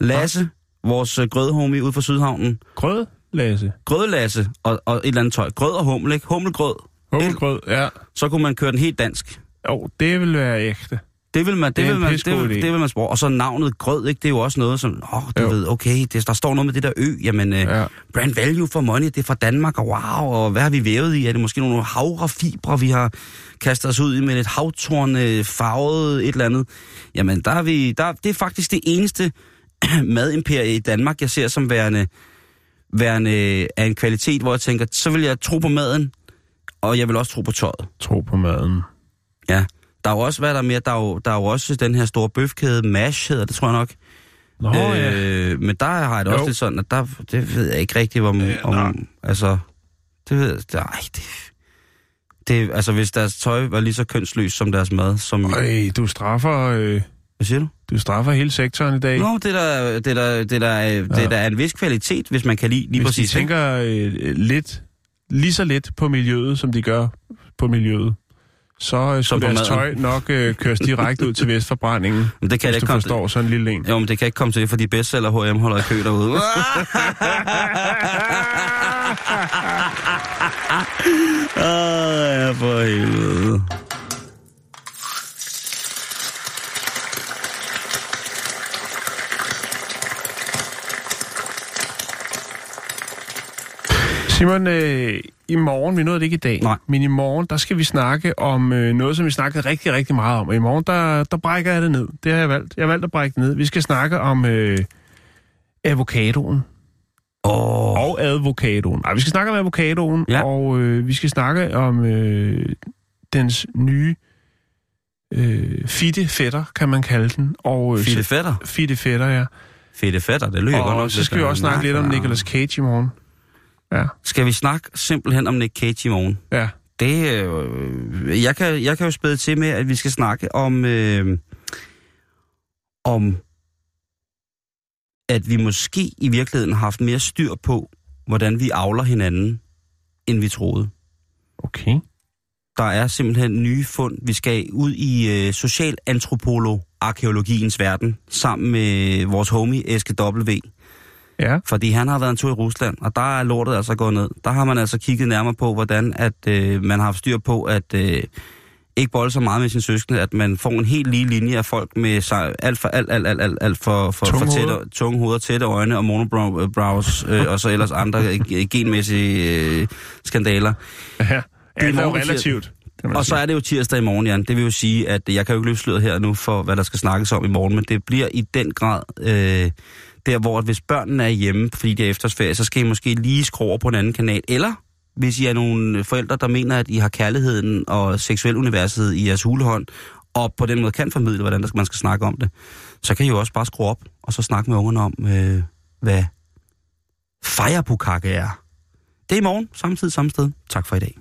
Lasse, vores øh, grødhomie ude fra Sydhavnen. Grød, Lasse. Grødlasse og, og et eller andet tøj. Grød og hummel, ikke? Hummelgrød. Hummelgrød, ja. Så kunne man køre den helt dansk. Jo, det vil være ægte. Det vil man, det, Det vil man, det, vil, det vil man spørge. Og så navnet grød, ikke? Det er jo også noget som, åh, du Jo. ved, okay, det, der står noget med det der ø, jamen, ja. Ja. brand value for money, det er fra Danmark, og wow, og hvad har vi vævet i? Er det måske nogle havrefibre, vi har kastet os ud i med et havtorn øh, farvet et eller andet? Jamen, der er vi, der, det er faktisk det eneste madimperie i Danmark, jeg ser som værende, værende af en kvalitet, hvor jeg tænker, så vil jeg tro på maden, og jeg vil også tro på tøjet. Tro på maden. Ja. Der er jo også, hvad er der mere? Der er jo, der er jo også den her store bøfkæde, MASH hedder det, tror jeg nok. Nå, ja. øh, Men der har jeg det også Jo. lidt sådan, at der, det ved jeg ikke rigtigt, om, Øh, nej. om altså, det ved jeg, det, ej, det, det, altså hvis deres tøj var lige så kønsløst som deres mad, som, Øj, du straffer, øh, hvad siger du? du straffer hele sektoren i dag. Nå, det der, det der, det der, ja. det der er en vis kvalitet, hvis man kan lide lige Hvis præcis. ikke? tænker øh, lidt, lige så lidt på miljøet, som de gør på miljøet, så øh, skulle deres tøj maden. nok øh, køres direkte ud til Vestforbrændingen, Men det kan hvis ikke du komme forstår sådan en lille en. Jo, men det kan ikke komme til, fordi bestseller H&M holder i kø derude. Åh, ja, for helvede. Simon, øh, i morgen, vi nåede det ikke i dag, Nej. men i morgen, der skal vi snakke om øh, noget, som vi snakkede rigtig, rigtig meget om. Og i morgen, der, der brækker jeg det ned. Det har jeg valgt. Jeg har valgt at brække det ned. Vi skal snakke om øh, avocadoen Åh, og advokadoen. Nej, vi skal snakke om avocadoen, Ja. og øh, vi skal snakke om øh, dens nye øh, fitte fætter, kan man kalde den. Og, øh, Fitte fætter. Fitte fætter, ja. Fedte fætter, det lyder godt Og nok. så skal vi også snakke lidt om Nicolas Cage i morgen. Ja, Skal vi snakke simpelthen om Nick Cage i morgen? ja. Det, øh, jeg, kan, jeg kan jo spæde til med, at vi skal snakke om, øh, om, at vi måske i virkeligheden har haft mere styr på, hvordan vi avler hinanden, end vi troede. Okay. Der er simpelthen nye fund. Vi skal ud i øh, socialantropolog-arkeologiens verden, sammen med vores homie Eske W. Ja. Fordi han har været en tur i Rusland, og der er lortet altså gået ned. Der har man altså kigget nærmere på, hvordan at øh, man har haft styr på, at øh, ikke bolde så meget med sin søskende, at man får en helt lige linje af folk med sig, alt for alt, alt, alt, alt, alt for, for, Tunge for tætte, hoveder. tunge hoveder, tætte øjne og monobrows, øh, og så ellers andre genmæssige øh, skandaler. Ja, Det er er jo relativt. Og så er det jo tirsdag i morgen, Jan. Det vil jo sige, at jeg kan jo ikke løbe sløret her nu for, hvad der skal snakkes om i morgen, men det bliver i den grad øh, der, hvor at hvis børnene er hjemme, fordi det er efterårsferie, så skal I måske lige skrue over på en anden kanal. Eller hvis I er nogle forældre, der mener, at I har kærligheden og seksuel universet i jeres hulehånd, og på den måde kan formidle, hvordan der man skal snakke om det, så kan I jo også bare skrue op, og så snakke med ungerne om, øh, hvad fejrebukakke er. Det er i morgen, samme tid, samme sted. Tak for i dag.